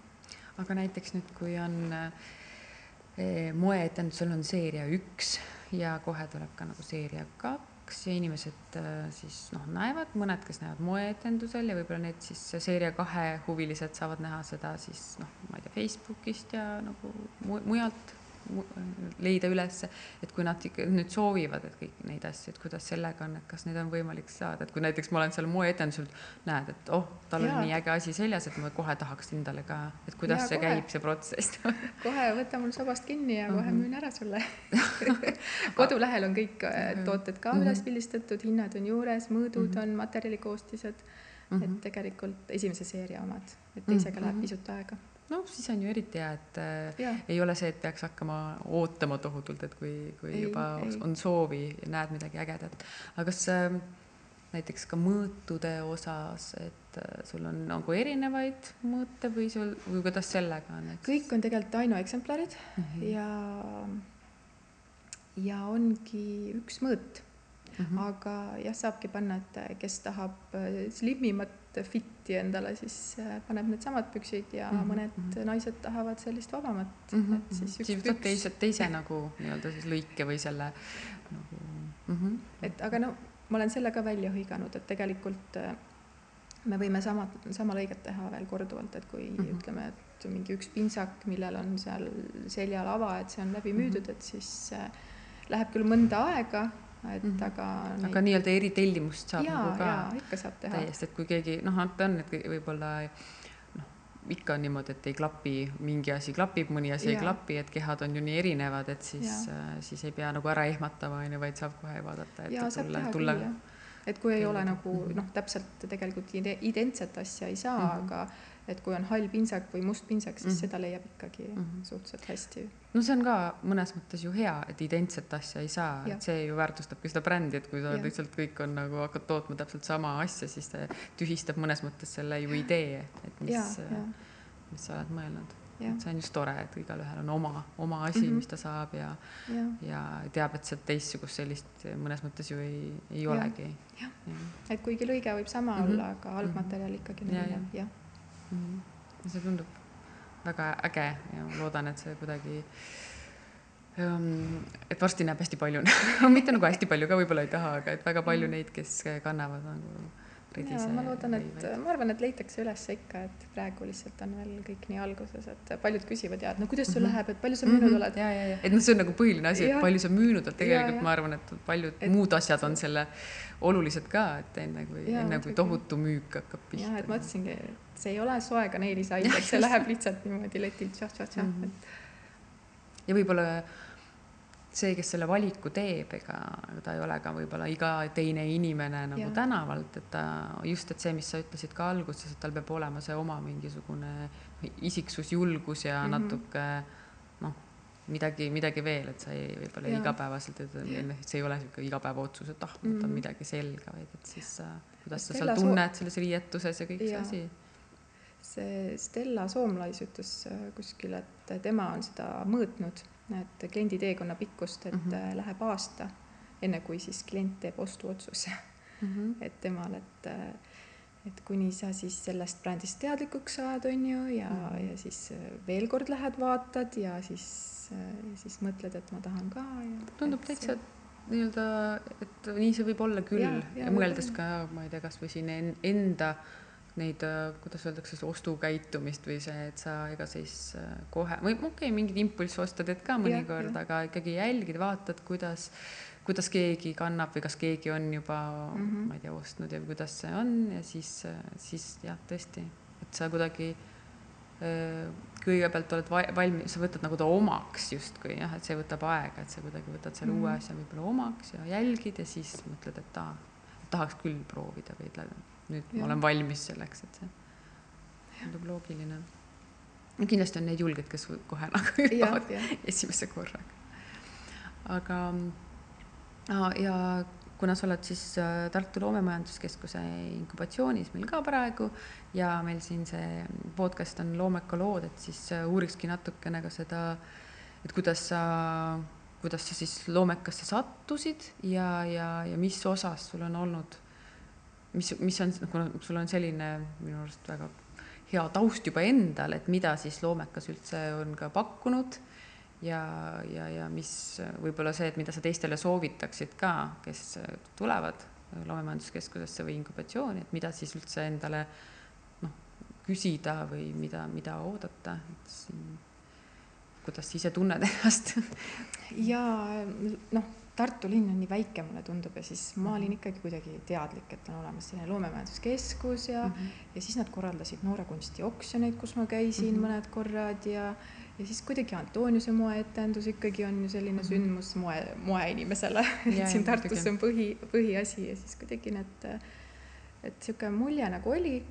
aga näiteks nüüd, kui on eh, moeetendusel on seeria üks ja kohe tuleb ka nagu seeria kaks ja inimesed eh, siis noh, näevad, mõned, kes näevad moeetendusel ja võib-olla need siis seeria kahe huvilised saavad näha seda siis noh, ma ei tea, Facebookist ja nagu mu- mujalt. mu- leida ülesse, et kui nad nüüd soovivad, et kõiki neid asju, et kuidas sellega on, et kas neid on võimalik saada, et kui näiteks ma olen seal moeetendusel, näed, et oh, tal on nii äge asi seljas, et ma kohe tahaks endale ka, et kuidas Jaa, see kohe. käib, see protsess kohe võta mul sabast kinni ja kohe Mhm. müün ära sulle. kodulehel on kõik Mhm. tooted ka Mhm. üles pildistatud, hinnad on juures, mõõdud Mhm. on, materjalikoostised, mm. et -hmm. tegelikult esimese seeria omad, et teisega läheb Mhm. pisut aega. No siis on ju eriti hea, et äh, jah, ei ole see, et peaks hakkama ootama tohutult, et kui, kui Ei, juba ei. on soovi ja näed midagi ägedat. aga kas äh, näiteks ka mõõtude osas, et äh, sul on nagu erinevaid mõõte või sul, või kuidas sellega on, et kõik on tegelikult ainueksemplarid Mhm. ja, ja ongi üks mõõt Mhm. aga jah, saabki panna, et kes tahab äh, slimmimat fit'i endale, siis äh, paneb needsamad püksid ja mm Mhm, -hmm. mõned mhm. naised tahavad sellist vabamat mm, Mhm, -hmm. et siis üks siis püks, teise, teise nagu nii-öelda siis lõike või selle nagu mm. -hmm. et aga no ma olen selle ka välja hõiganud, et tegelikult äh, me võime sama, sama lõiget teha veel korduvalt, et kui mm Mhm. -hmm. ütleme, et mingi üks pintsak, millel on seal seljal ava, et see on läbi müüdud Mhm. et siis äh, läheb küll mõnda aega, et mm. -hmm. aga aga nii-öelda eritellimust saab jaa nagu, ka ikka saab teha. täiesti, et kui keegi noh, ta on, et võib-olla noh, ikka on niimoodi, et ei klapi, mingi asi klapib, mõni asi ei Jaa. klapi, et kehad on ju nii erinevad, et siis Jaa., siis ei pea nagu ära ehmatama, on ju, vaid saab kohe vaadata, et saab tulla, tulla küll et kui ei ole kellega. nagu noh, täpselt tegelikult ide- identset asja ei saa mm. -hmm. aga et kui on hall pintsak või must pintsak, siis mm Mhm. -hmm. seda leiab ikkagi mm Mhm. -hmm. suhteliselt hästi. no see on ka mõnes mõttes ju hea, et identset asja ei saa, et see ju väärtustabki seda brändi, et kui sa Jah. lihtsalt kõik on nagu hakkad tootma täpselt sama asja, siis see tühistab mõnes mõttes selle ju idee, et mis ja, ja, mis sa oled mõelnud. et, see on just tore, et igalühel on oma, oma asi mm, Mhm. -hmm. mis ta saab ja, ja, ja teab, et sealt teistsugust sellist mõnes mõttes ju ei, ei Jah. olegi. Jah. et kuigi lõige võib sama mm Mhm. -hmm. olla, aga algmaterjal ikkagi on Ja, erinev, jah. Ja see tundub väga äge ja ma loodan, et see kuidagi um, et varsti näeb hästi palju mitte nagu hästi palju ka võib-olla ei taha, aga et väga palju Mm. neid, kes kannavad nagu ja ma loodan, et ma arvan, et leitakse üles ikka, et praegu lihtsalt on veel kõik nii alguses, et paljud küsivad ja et no kuidas sul Mhm. läheb, et palju sa müünud oled. ja, ja, ja, et noh, see on nagu põhiline asi, et palju sa müünud oled, tegelikult Ja, ja. ma arvan, et paljud Et- muud asjad on selle olulised ka, et enne kui, enne kui tohutu müük hakkab pihta. jah, et ma ütlesingi, et see ei ole soe kaneelisaid, et see läheb lihtsalt niimoodi letilt tšah-tšah-tšah Mhm. et ja võib-olla see, kes selle valiku teeb, ega ta ei ole ka võib-olla iga teine inimene nagu Jaa. tänavalt, et ta just, et see, mis sa ütlesid ka alguses, et tal peab olema see oma mingisugune isiksus, julgus ja mm. -hmm. natuke noh, midagi, midagi veel, et sa ei võib-olla igapäevaselt, et see ei ole niisugune igapäevaotsus, et ah, võtan Mhm. midagi selga, vaid et siis sa, kuidas sa seal tunned selles riietuses ja kõik see Jaa. asi. see Stella Soomlais ütles äh, kuskil, et tema on seda mõõtnud, et kliendi teekonna pikkust, et mm. -hmm. läheb aasta, enne kui siis klient teeb ostuotsuse Mm -hmm. et temal, et, et kuni sa siis sellest brändist teadlikuks saad, on ju, ja mm. -hmm. ja siis äh, veel kord lähed, vaatad ja siis, siis mõtled, et ma tahan ka ja. tundub täitsa nii-öelda, et nii see võib olla küll mõeldes ka, ma ei tea, kasvõi siin en- enda neid, kuidas öeldakse, siis ostukäitumist või see, et sa ega siis äh, kohe või okei okay,, mingid impulssostad teed ka mõnikord, aga ikkagi jälgid, vaatad, kuidas, kuidas keegi kannab või kas keegi on juba mm. -hmm. ma ei tea, ostnud ja kuidas see on ja siis, siis jah, tõesti, et sa kuidagi kõigepealt oled va- valmis, sa võtad nagu ta omaks justkui jah, et see võtab aega, et sa kuidagi võtad selle mm. uue Mhm. asja võib-olla omaks ja jälgid ja siis mõtled, et aa, tahaks küll proovida või ütle, nüüd ja. Ma olen valmis selleks, et see tundub loogiline. kindlasti on neid julgeid, kes kohe nagu hüppavad esimese korraga. aga ja kuna sa oled siis äh, Tartu Loomemajanduskeskuse inkubatsioonis meil ka praegu ja meil siin see podcast on Loomeka lood, et siis äh, uurikski natukene ka seda, et kuidas sa, kuidas sa siis loomekasse sattusid ja, ja, ja mis osas sul on olnud, mis, mis on, kuna sul on selline minu arust väga hea taust juba endal, et mida siis loomekas üldse on ka pakkunud ja, ja, ja mis võib-olla see, et mida sa teistele soovitaksid ka, kes tulevad loomemajanduskeskusesse või inkubatsiooni, et mida siis üldse endale noh, küsida või mida, mida oodata, et siin, kuidas sa ise tunned ennast? Ja noh, Tartu linn on nii väike, mulle tundub, ja siis ma olin ikkagi kuidagi teadlik, et on olemas selline loomemajanduskeskus ja mm, -hmm. ja siis nad korraldasid noorekunsti oksjoneid, kus ma käisin mm -hmm. mõned korrad ja ja siis kuidagi Antoniuse moeetendus ikkagi on ju selline mm -hmm. sündmus moe, moeinimesele et siin Tartus on põhi, põhiasi ja siis kuidagi need, et niisugune mulje nagu oli,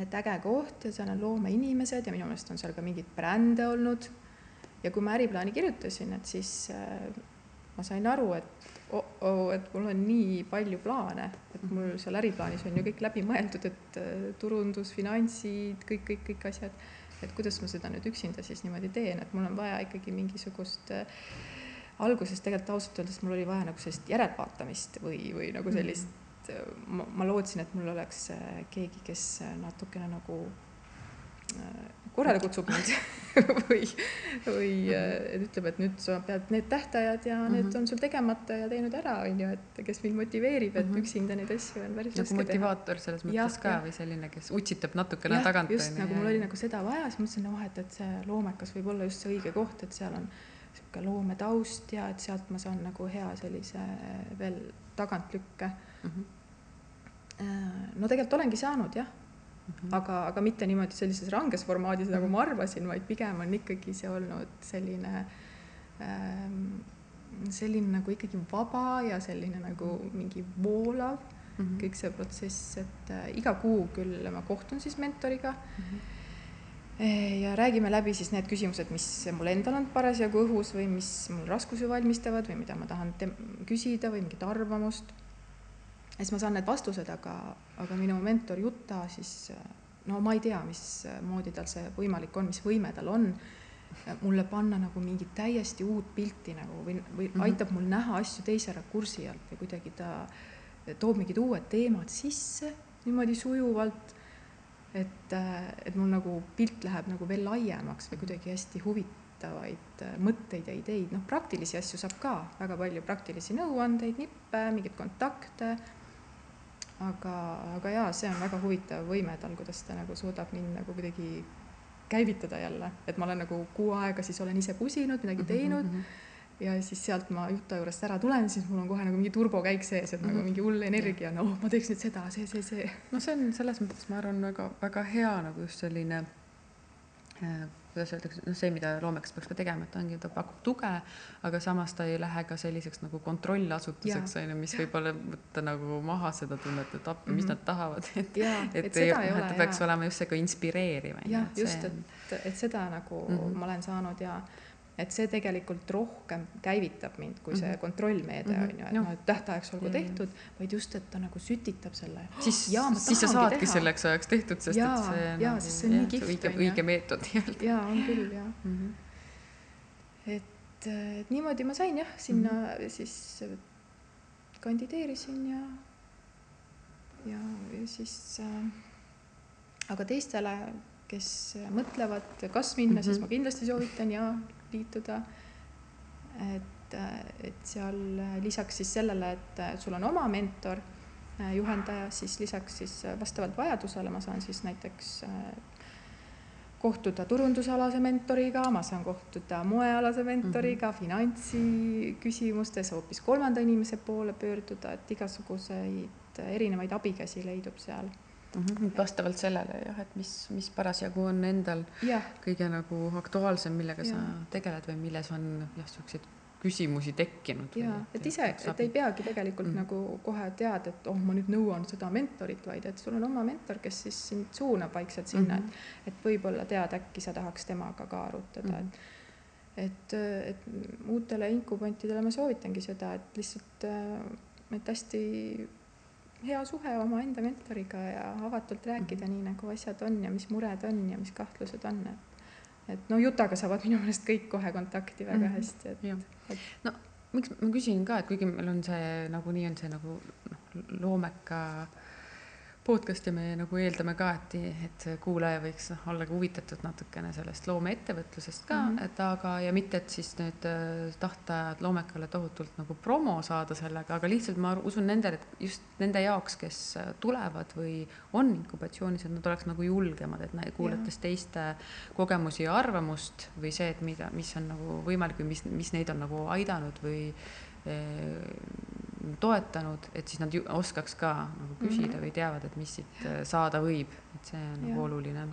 et äge koht ja seal on loomeinimesed ja minu meelest on seal ka mingeid brände olnud. ja kui ma äriplaani kirjutasin, et siis äh, ma sain aru, et oh-oh, et mul on nii palju plaane, et mul seal äriplaanis on ju kõik läbi mõeldud, et äh, turundus, finantsid, kõik, kõik, kõik asjad et kuidas ma seda nüüd üksinda siis niimoodi teen, et mul on vaja ikkagi mingisugust äh, alguses tegelikult ausalt öeldes mul oli vaja nagu sellist järelvaatamist või, või nagu sellist mm., ma, ma lootsin, et mul oleks keegi, kes natukene nagu korrale kutsub mind või, või äh, ütleb, et nüüd sa pead need tähtajad ja mm -hmm. need on sul tegemata ja teinud ära, on ju, et kes mind motiveerib, et mm -hmm. üksinda neid asju on päris nagu motivaator selles mõttes ja, ka ja. või selline, kes utsitab natukene tagant. just nagu mul oli nagu seda vaja, siis mõtlesin, no vahet, et see loomekas võib olla just see õige koht, et seal on niisugune loometaust ja et sealt ma saan nagu hea sellise veel tagantlükke mm. -hmm. no tegelikult olengi saanud jah -hmm. aga, aga mitte niimoodi sellises ranges formaadis mm, -hmm. nagu ma arvasin, vaid pigem on ikkagi see olnud selline ähm, selline nagu ikkagi vaba ja selline nagu mingi voolav mm -hmm. kõik see protsess, et äh, iga kuu küll ma kohtun siis mentoriga mm. -hmm. ja räägime läbi siis need küsimused, mis mul endal on parasjagu õhus või mis mul raskusi valmistavad või mida ma tahan küsida või mingit arvamust ja siis ma saan need vastused, aga, aga minu mentor Juta siis no ma ei tea, mismoodi tal see võimalik on, mis võime tal on, mulle panna nagu mingit täiesti uut pilti nagu või, või mm -hmm. aitab mul näha asju teise rakursi alt või kuidagi ta toob mingid uued teemad sisse niimoodi sujuvalt. et, et mul nagu pilt läheb nagu veel laiemaks või kuidagi hästi huvitavaid mõtteid ja ideid, noh, praktilisi asju saab ka väga palju, praktilisi nõuandeid, nippe, mingeid kontakte. Aga, aga jaa, see on väga huvitav võime tal, kuidas ta nagu suudab mind nagu kuidagi käivitada jälle, et ma olen nagu kuu aega siis olen ise pusinud, midagi Mhm, teinud ja siis sealt ma jutu juurest ära tulen, siis mul on kohe nagu mingi turbokäik sees, et nagu Mhm. mingi hull energia, no ma teeks nüüd seda, see, see, see. no see on selles mõttes, ma arvan, väga, väga hea nagu just selline äh, kuidas öeldakse, noh, see, mida loomeks peaks ka tegema, et ongi, ta pakub tuge, aga samas ta ei lähe ka selliseks nagu kontrollasutuseks, on ju, mis võib-olla võtta nagu maha seda tunnet, et appi, mis Mhm. nad tahavad, et et, et ei noh, ole ta peaks jaa. olema just see ka inspireeriv, jah, just, et, et seda nagu mm. -hmm. ma olen saanud ja et see tegelikult rohkem käivitab mind, kui see Mhm. kontrollmeede Mhm. on ju, et noh, et tähtajaks olgu Jaa, jaa. tehtud, vaid just, et ta nagu sütitab selle. siis, siis sa saadki teha. selleks ajaks tehtud, sest Jaa, et see jaa, nagu, sest see on nii kihvt, õige, õige meetod nii-öelda jaa, on küll jah, mm. -hmm. et, et niimoodi ma sain jah, sinna mm -hmm. siis kandideerisin ja, ja, ja siis äh, aga teistele, kes mõtlevad, kas minna mm, -hmm. siis Mhm. ma kindlasti soovitan ja liituda. et, et seal lisaks siis sellele, et sul on oma mentor, juhendaja, siis lisaks siis vastavalt vajadusele ma saan siis näiteks äh, kohtuda turundusalase mentoriga, ma saan kohtuda moealase mentoriga mm, -hmm. finantsi küsimustes hoopis kolmanda inimese poole pöörduda, et igasuguseid erinevaid abikäsi leidub seal. -hmm. vastavalt sellele jah, et mis, mis parasjagu on endal jah, kõige nagu aktuaalsem, millega ja. sa tegeled või milles on jah, siukseid küsimusi tekkinud. ja et ise, et ei peagi tegelikult mm. Mhm. nagu kohe teada, et oh, ma nüüd nõuan seda mentorit, vaid et sul on oma mentor, kes siis sind suunab vaikselt sinna mm, Mhm. -hmm. et, et võib-olla tead, äkki sa tahaks temaga ka arutada mm, Mhm. -hmm. et, et, et uutele inkubantidele ma soovitangi seda, et lihtsalt, et hästi hea suhe omaenda mentoriga ja avatult rääkida mm. -hmm. nii nagu asjad on ja mis mured on ja mis kahtlused on, et et no Jutaga saavad minu meelest kõik kohe kontakti väga mm. -hmm. hästi, et, Jah. et no miks ma küsin ka, et kuigi meil on see nagunii on see nagu noh, loomeka podcast ja me nagu eeldame ka, et, et kuulaja võiks noh, olla huvitatud natukene sellest loomeettevõtlusest ka mm. -hmm. et aga, ja mitte, et siis nüüd äh, tahta loomekale tohutult nagu promo saada sellega, aga lihtsalt ma usun nendele, et just nende jaoks, kes äh, tulevad või on inkubatsioonis, et nad oleks nagu julgemad, et kuulates teiste kogemusi ja arvamust või see, et mida, mis on nagu võimalik või mis, mis neid on nagu aidanud või eh, toetanud, et siis nad ju oskaks ka nagu küsida Mhm. või teavad, et mis siit eh, saada võib, et see on nagu Jah. oluline.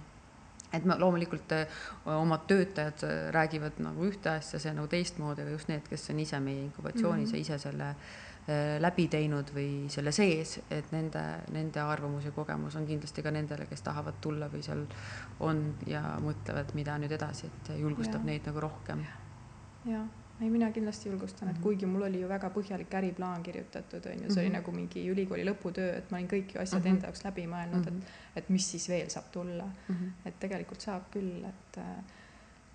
et ma loomulikult eh, omad töötajad eh, räägivad nagu ühte asja, see nagu teistmoodi, aga just need, kes on ise meie inkubatsioonis Mhm. ja ise selle läbi teinud või selle sees, et nende, nende arvamus ja kogemus on kindlasti ka nendele, kes tahavad tulla või seal on ja mõtlevad, mida nüüd edasi, et julgustab Jaa. neid nagu rohkem. jaa, ei mina kindlasti julgustan, et Mhm. kuigi mul oli ju väga põhjalik äriplaan kirjutatud, on ju, see oli Mhm. nagu mingi ülikooli lõputöö, et ma olin kõik ju asjad Mhm. enda jaoks läbi mõelnud, et, Mhm. et mis siis veel saab tulla. Mhm. et tegelikult saab küll, et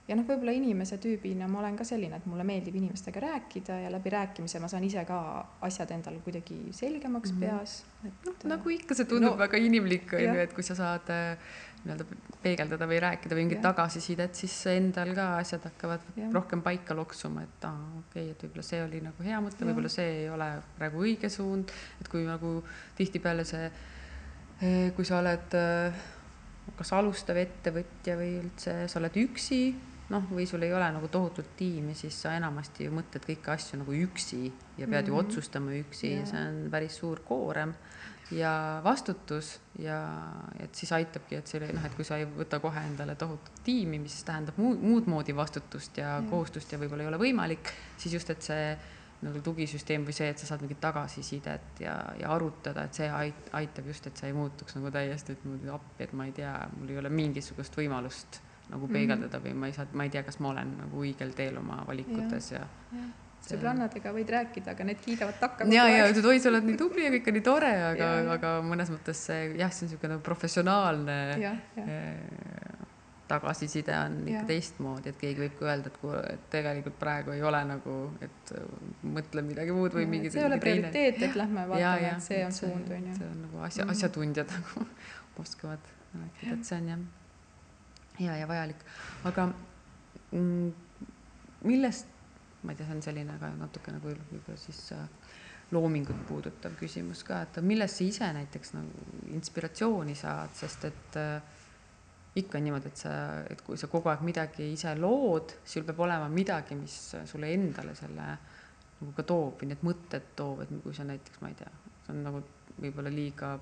ja noh, võib-olla inimese tüübina ma olen ka selline, et mulle meeldib inimestega rääkida ja läbi rääkimise ma saan ise ka asjad endale kuidagi selgemaks Mhm. peas, et noh, nagu ikka, see tundub no, väga inimlik, on ju, et kui sa saad äh, nii-öelda peegeldada või rääkida või mingit tagasisidet, siis endal ka asjad hakkavad Jah. rohkem paika loksuma, et aa, okei okay,, et võib-olla see oli nagu hea mõte, võib-olla see ei ole praegu õige suund, et kui nagu tihtipeale see, kui sa oled äh, kas alustav ettevõtja või üldse sa oled üksi, noh, või sul ei ole nagu tohutut tiimi, siis sa enamasti ju mõtled kõiki asju nagu üksi ja pead mm -hmm. ju Mhm. otsustama üksi Jah. see on päris suur koorem ja vastutus ja et siis aitabki, et selle noh, et kui sa ei võta kohe endale tohutut tiimi, mis tähendab muud, muud moodi vastutust ja, ja Jah. kohustust ja võib-olla ei ole võimalik, siis just, et see nagu tugisüsteem või see, et sa saad mingit tagasisidet ja, ja arutada, et see ait- aitab just, et sa ei muutuks nagu täiesti, et niimoodi appi, et ma ei tea, mul ei ole mingisugust võimalust nagu Mhm. peegeldada või ma ei saa, ma ei tea, kas ma olen nagu õigel teel oma valikutes ja, ja sõbrannadega võid rääkida, aga need kiidavad takka ja, ja ütlesid, oi, sa oled nii tubli ja kõik on nii tore, aga Ja, ja. aga mõnes mõttes see jah, see on niisugune professionaalne jah, jah, eh, tagasiside on ikka teistmoodi, et keegi võib ka öelda, et kuule, et tegelikult praegu ei ole nagu, et mõtle midagi muud või mingi. see ei ole prioriteet, et lähme vaatame, et see on et see- suund, on ju. see on nagu asja Mhm. asjatundjad nagu oskavad rääkida, et see on jah hea ja vajalik, aga mm, millest, ma ei tea, see on selline ka natuke nagu võib-olla siis äh, loomingut puudutav küsimus ka, et millest sa ise näiteks nagu inspiratsiooni saad, sest et äh, ikka on niimoodi, et sa, et kui sa kogu aeg midagi ise lood, sul peab olema midagi, mis sulle endale selle nagu ka toob või need mõtted toob, et kui sa näiteks, ma ei tea, see on nagu võib-olla liiga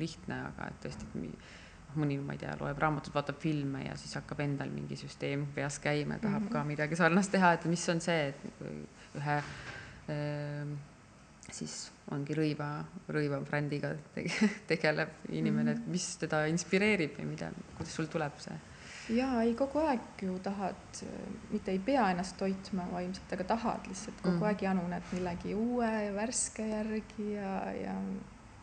lihtne, aga et tõesti, et mõni, ma ei tea, loeb raamatut, vaatab filme ja siis hakkab endal mingi süsteem peas käima ja tahab mm -hmm. ka midagi sarnast teha, et mis on see, et nagu ühe ähm, siis ongi rõiva, rõiva brändiga tege- tegeleb inimene, et mis teda inspireerib ja mida, kuidas sul tuleb see? jaa, ei kogu aeg ju tahad, mitte ei pea ennast toitma vaimselt, aga tahad lihtsalt kogu Mhm. aeg januned millegi uue ja värske järgi ja, ja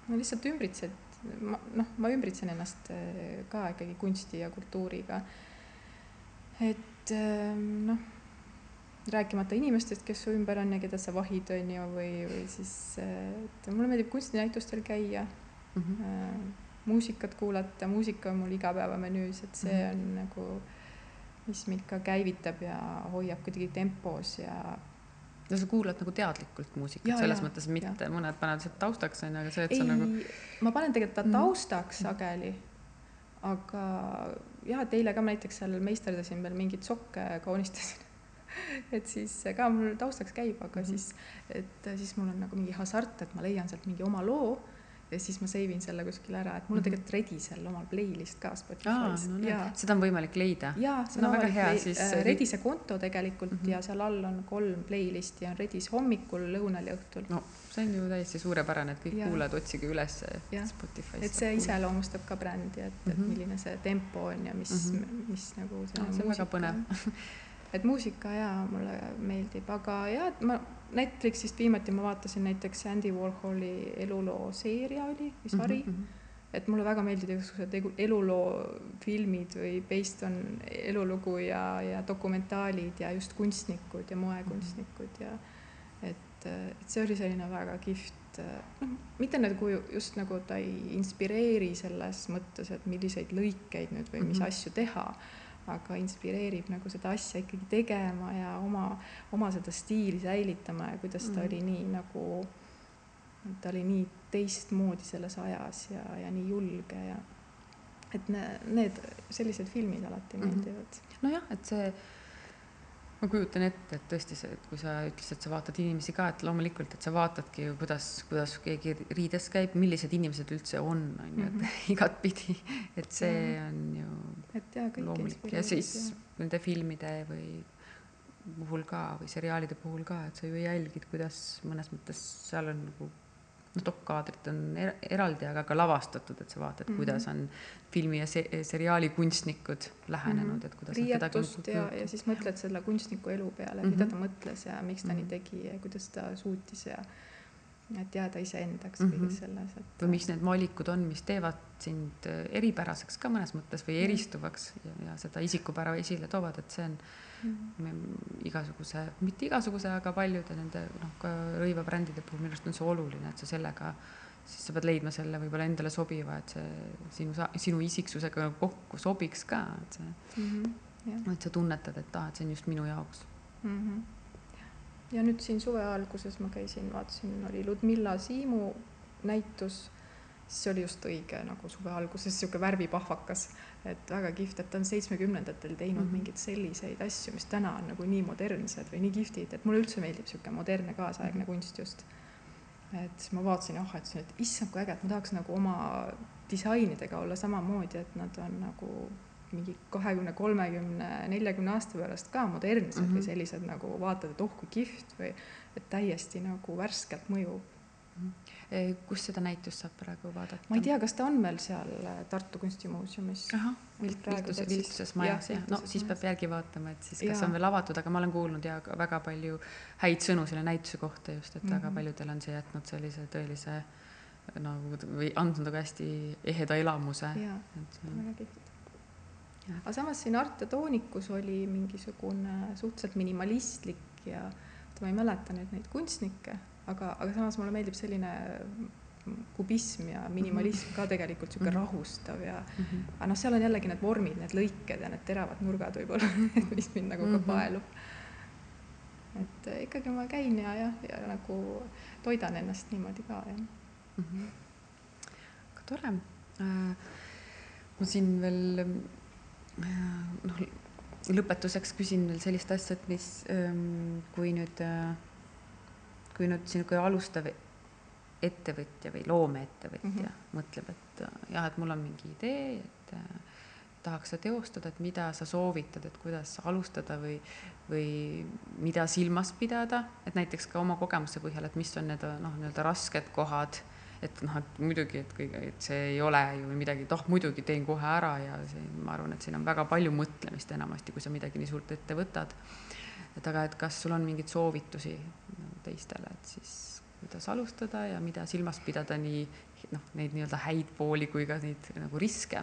no lihtsalt ümbritsed, ma noh, ma ümbritsen ennast eh, ka ikkagi kunsti ja kultuuriga. et eh, noh, rääkimata inimestest, kes su ümber on ja keda sa vahid, on ju, või, või siis, eh, et mulle meeldib kunstinäitustel käia Mm -hmm. äh, muusikat kuulata, muusika on mul igapäevamenüüs, et see Mhm. on nagu, mis mind ka käivitab ja hoiab kuidagi tempos ja no sa kuulad nagu teadlikult muusikat Jaa, selles jaa, mõttes, mitte mõned panevad lihtsalt taustaks onju, aga see, et ei sa nagu, ma panen tegelikult ta Mhm. taustaks sageli, aga jah, et eile ka näiteks seal meisterdasin veel mingeid sokke kaunistasin et siis ka mul taustaks käib, aga Mhm. siis, et siis mul on nagu mingi hasart, et ma leian sealt mingi oma loo ja siis ma save in selle kuskile ära, et mul on Mhm. tegelikult Redisel omal playlist ka Spotify's no ja seda on võimalik leida. jaa, see No on väga avalik hea, siis äh, Redise konto tegelikult mm. -hmm. ja seal all on kolm playlist'i on Redis hommikul, lõunal ja õhtul. no see on ju täiesti suurepärane, et kõik Jaa. kuulajad otsige üles Jah. Spotify'st. et see iseloomustab ka brändi, et mm, -hmm. et Mhm. milline see tempo on ja mis mm. -hmm. mis nagu Aa, selline see on väga põnev. et muusika jaa, mulle meeldib, aga jaa, et ma Netflixist viimati ma vaatasin näiteks Andy Warholi eluloo seeria oli, või sari mm. -hmm. et mulle väga meeldivad igasugused egu- eluloofilmid või based on elulugu ja, ja dokumentaalid ja just kunstnikud ja moekunstnikud ja et, et see oli selline väga kihvt, noh, mitte nagu ju- just nagu ta ei inspireeri selles mõttes, et milliseid lõikeid nüüd või mis Mhm. asju teha, aga inspireerib nagu seda asja ikkagi tegema ja oma, oma seda stiili säilitama ja kuidas ta Mhm. oli nii nagu, ta oli nii teistmoodi selles ajas ja, ja nii julge ja et ne- need sellised filmid alati Mhm. meeldivad. nojah, et see, ma kujutan ette, et tõesti see, et kui sa ütlesid, et sa vaatad inimesi ka, et loomulikult, et sa vaatadki ju, kuidas, kuidas keegi riides käib, millised inimesed üldse on, on ju, et Mhm. igatpidi, et see on ju et jaa, loomulik. ja siis nende filmide või puhul ka või seriaalide puhul ka, et sa ju jälgid, kuidas mõnes mõttes seal on nagu noh, dokkaadrid on er eraldi, aga ka lavastatud, et sa vaatad mm, -hmm. Mhm. kuidas on filmi ja se seriaali kunstnikud lähenenud mm, -hmm. et kuidas riietust ja, ja siis mõtled selle kunstniku elu peale, Mhm. mida ta mõtles ja miks ta Mhm. nii tegi ja kuidas ta suutis ja et jääda iseendaks Mhm. kõiges selles, et või miks need valikud on, mis teevad sind äh, eripäraseks ka mõnes mõttes või Mhm. eristuvaks ja, ja seda isikupära esile toovad, et see on Mhm. me- igasuguse, mitte igasuguse, aga paljude nende noh, ka rõivabrändide puhul minu arust on see oluline, et sa sellega, siis sa pead leidma selle võib-olla endale sobiva, et see sinu, sinu isiksusega kokku sobiks ka, et see, Mhm. jah. et sa tunnetad, et aa, et see on just minu jaoks. Mhm. Ja nüüd siin suve alguses ma käisin, vaatasin, oli Ludmilla Siimu näitus, siis see oli just õige nagu suve alguses sihuke värvipahvakas, et väga kihvt, et ta on seitsmekümnendatel teinud mm. -hmm. mingeid selliseid asju, mis täna on nagu nii modernsed või nii kihvtid, et mulle üldse meeldib sihuke modernne kaasaegne Mhm. kunst just. et siis ma vaatasin, ah, et see, et issand, kui äge, et ma tahaks nagu oma disainidega olla samamoodi, et nad on nagu mingi kahekümne, kolmekümne, neljakümne aasta pärast ka modernsed mm -hmm. Või sellised nagu vaatad, et oh kui kihvt või et täiesti nagu värskelt mõjub. Eh, kus seda näitust saab praegu vaadata? ma ei tea, kas ta on veel seal äh, Tartu Kunstimuuseumis. viltuse, viltuses majas jah, no siis peab järgi vaatama, et siis kas Jaa. on veel avatud, aga ma olen kuulnud ja väga palju häid sõnu selle näituse kohta just, et mm -hmm. väga Mhm. paljudel on see jätnud sellise tõelise nagu või andnud nagu hästi eheda elamuse. jaa, väga kihvt. Aga samas siin Arte Toonikus oli mingisugune suhteliselt minimalistlik ja ma ei mäleta nüüd neid kunstnikke, aga, aga samas mulle meeldib selline kubism ja minimalism ka tegelikult niisugune mhm. rahustav ja mm -hmm. aga noh, seal on jällegi need vormid, need lõiked ja need teravad nurgad võib-olla mis mind nagu ka mhm. paelub. et eh, ikkagi ma käin ja jah, ja nagu toidan ennast niimoodi ka jah mm. -hmm. aga tore äh,. ma siin veel noh, lõpetuseks küsin veel sellist asja, et mis ähm,, kui nüüd äh,, kui nüüd sinuke alustav ettevõtja või loomeettevõtja mm -hmm. mõtleb, et jah, et mul on mingi idee, et äh, tahaks seda teostada, et mida sa soovitad, et kuidas alustada või, või mida silmas pidada, et näiteks ka oma kogemuse põhjal, et mis on need noh, nii-öelda rasked kohad, et noh, et muidugi, et kõige, et see ei ole ju midagi, et oh, muidugi teen kohe ära ja see, ma arvan, et siin on väga palju mõtlemist enamasti, kui sa midagi nii suurt ette võtad. et aga, et kas sul on mingeid soovitusi teistele, et siis kuidas alustada ja mida silmas pidada nii noh, neid nii-öelda häid pooli kui ka neid nagu riske?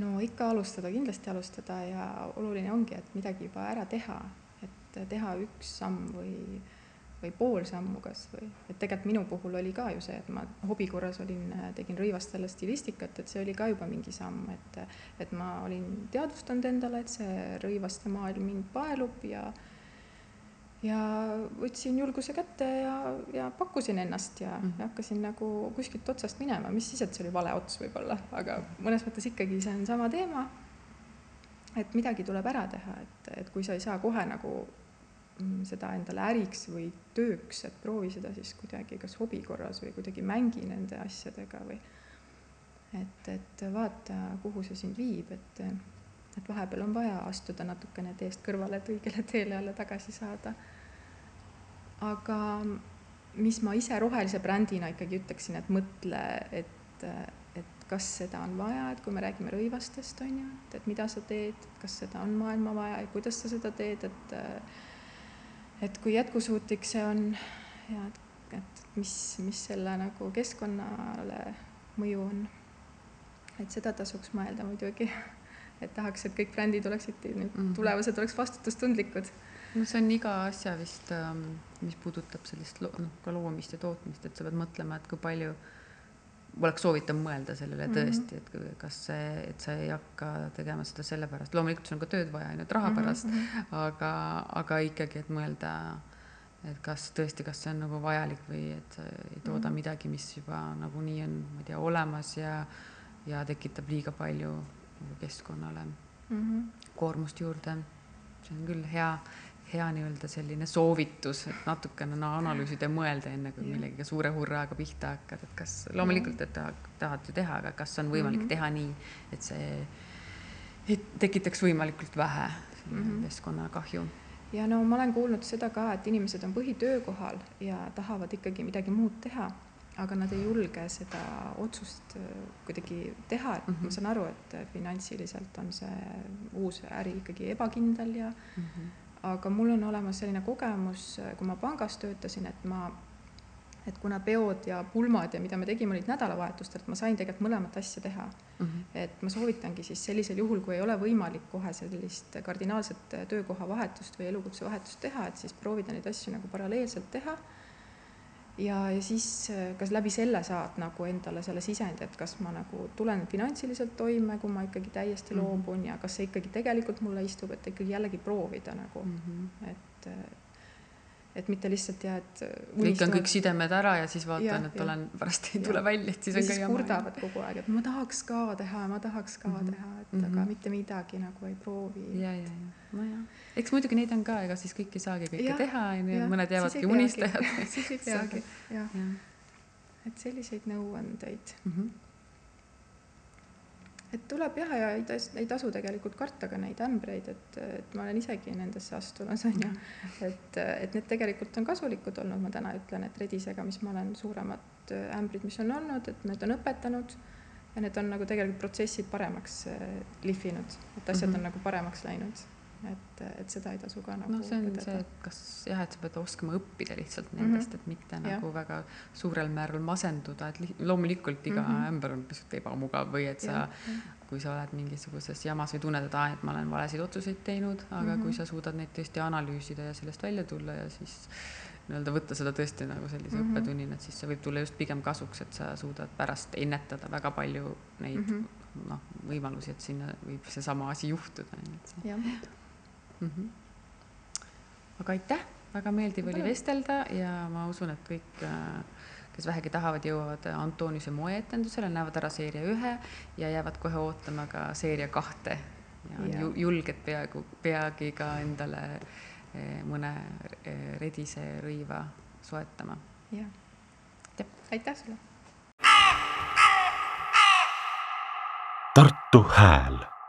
no ikka alustada, kindlasti alustada ja oluline ongi, et midagi juba ära teha, et teha üks samm või, või pool sammu kasvõi, et tegelikult minu puhul oli ka ju see, et ma hobi korras olin, tegin rõivastele stilistikat, et see oli ka juba mingi samm, et, et ma olin teadvustanud endale, et see rõivaste maailm mind paelub ja ja võtsin julguse kätte ja, ja pakkusin ennast ja, mm. ja hakkasin nagu kuskilt otsast minema, mis siis, et see oli vale ots võib-olla, aga mõnes mõttes ikkagi see on sama teema. et midagi tuleb ära teha, et, et kui sa ei saa kohe nagu seda endale äriks või tööks, et proovi seda siis kuidagi kas hobi korras või kuidagi mängi nende asjadega või et, et vaata, kuhu see sind viib, et et vahepeal on vaja astuda natukene teest kõrvale, et õigele teele jälle tagasi saada. aga mis ma ise rohelise brändina ikkagi ütleksin, et mõtle, et, et kas seda on vaja, et kui me räägime rõivastest, on ju, et, et mida sa teed, kas seda on maailma vaja ja kuidas sa seda teed, et et kui jätkusuutlik see on ja et, et mis, mis selle nagu keskkonnale mõju on. et seda tasuks mõelda muidugi et tahaks, et kõik brändid oleksid nüüd mm -hmm. tulevased oleks vastutustundlikud. no see on iga asja vist, ähm, mis puudutab sellist noh, ka loomist ja tootmist, et sa pead mõtlema, et kui palju oleks soovitav mõelda sellele mm -hmm. tõesti, et kas see, et sa ei hakka tegema seda sellepärast, loomulikult sul on ka tööd vaja ainult raha mhm, pärast mm, -hmm. aga, aga ikkagi, et mõelda, et kas tõesti, kas see on nagu vajalik või et sa ei tooda mm -hmm. midagi, mis juba nagunii on, ma ei tea, olemas ja, ja tekitab liiga palju nagu keskkonnale mm -hmm. koormust juurde. see on küll hea, hea nii-öelda selline soovitus, et natukene no, analüüsida ja mõelda, enne kui millegagi suure hurraaga pihta hakkad, et kas loomulikult, et tahad, tahad ju teha, aga kas on võimalik mm -hmm. teha nii, et see et tekitaks võimalikult vähe mm -hmm. keskkonnakahju ja no ma olen kuulnud seda ka, et inimesed on põhitöökohal ja tahavad ikkagi midagi muud teha aga nad ei julge seda otsust äh, kuidagi teha, et mm -hmm. ma saan aru, et finantsiliselt on see uus äri ikkagi ebakindel ja mm -hmm. Aga mul on olemas selline kogemus, kui ma pangas töötasin, et ma, et kuna peod ja pulmad ja mida me tegime, olid nädalavahetustel, et ma sain tegelikult mõlemat asja teha mm. -hmm. et ma soovitangi siis sellisel juhul, kui ei ole võimalik kohe sellist kardinaalset töökoha vahetust või elukutse vahetust teha, et siis proovida neid asju nagu paralleelselt teha ja, ja siis äh, kas läbi selle saad nagu endale selle sisendi, et kas ma nagu tulen finantsiliselt toime, kui ma ikkagi täiesti mm -hmm. loobun ja kas see ikkagi tegelikult mulle istub, et ikkagi jällegi proovida nagu mm, -hmm. et äh, et mitte lihtsalt ja et lõikan kõik sidemed ära ja siis vaatan, et ja. olen, pärast ei tule ja. välja, et siis ja on ka jama. kurdavad kogu aeg, et ma tahaks ka teha, ma tahaks ka mm -hmm. teha, et mm -hmm. aga mitte midagi nagu ei proovi. ja, ja, ja, nojah, eks muidugi neid on ka, ega siis kõik ei saagi kõike ja, teha, onju, mõned jäävadki unistajad siis ei peagi, jah. et selliseid nõuandeid mm. -hmm et tuleb jah, ja ei tas-, ei tasu tegelikult karta ka neid ämbreid, et, et ma olen isegi nendesse astunud, on ju. et, et need tegelikult on kasulikud olnud, ma täna ütlen, et redisega, mis ma olen, suuremad ämbrid, mis on olnud, et need on õpetanud ja need on nagu tegelikult protsessid paremaks äh, lihvinud, et asjad mm -hmm. on nagu paremaks läinud et, et seda ei tasu ka nagu noh, see on õpetada. see, et kas jah, et sa pead oskama õppida lihtsalt nendest mm, -hmm. et mitte Jah. nagu väga suurel määral masenduda, et li- loomulikult iga mm Mhm. -hmm. ämber on pisut ebamugav või et sa kui sa oled mingisuguses jamas või tunned, et aa, et ma olen valesid otsuseid teinud, aga mm -hmm. Mhm. kui sa suudad neid tõesti analüüsida ja sellest välja tulla ja siis nii-öelda võtta seda tõesti nagu sellise mm Mhm. -hmm. õppetunnina, et siis see võib tulla just pigem kasuks, et sa suudad pärast ennetada väga palju neid mm Mhm. -hmm. noh, võimalusi, et sinna võib seesama asi juhtuda, jah, mm. -hmm. aga aitäh, väga meeldiv oli vestelda ja ma usun, et kõik, kes vähegi tahavad, jõuavad Antoniuse moeetendusele, näevad ära seeria ühe ja jäävad kohe ootama ka seeria kahte. ja on ju julged peaaegu, peagi ka endale eh, mõne redise rõiva soetama. jah. Aitäh. aitäh sulle. Tartu Hääl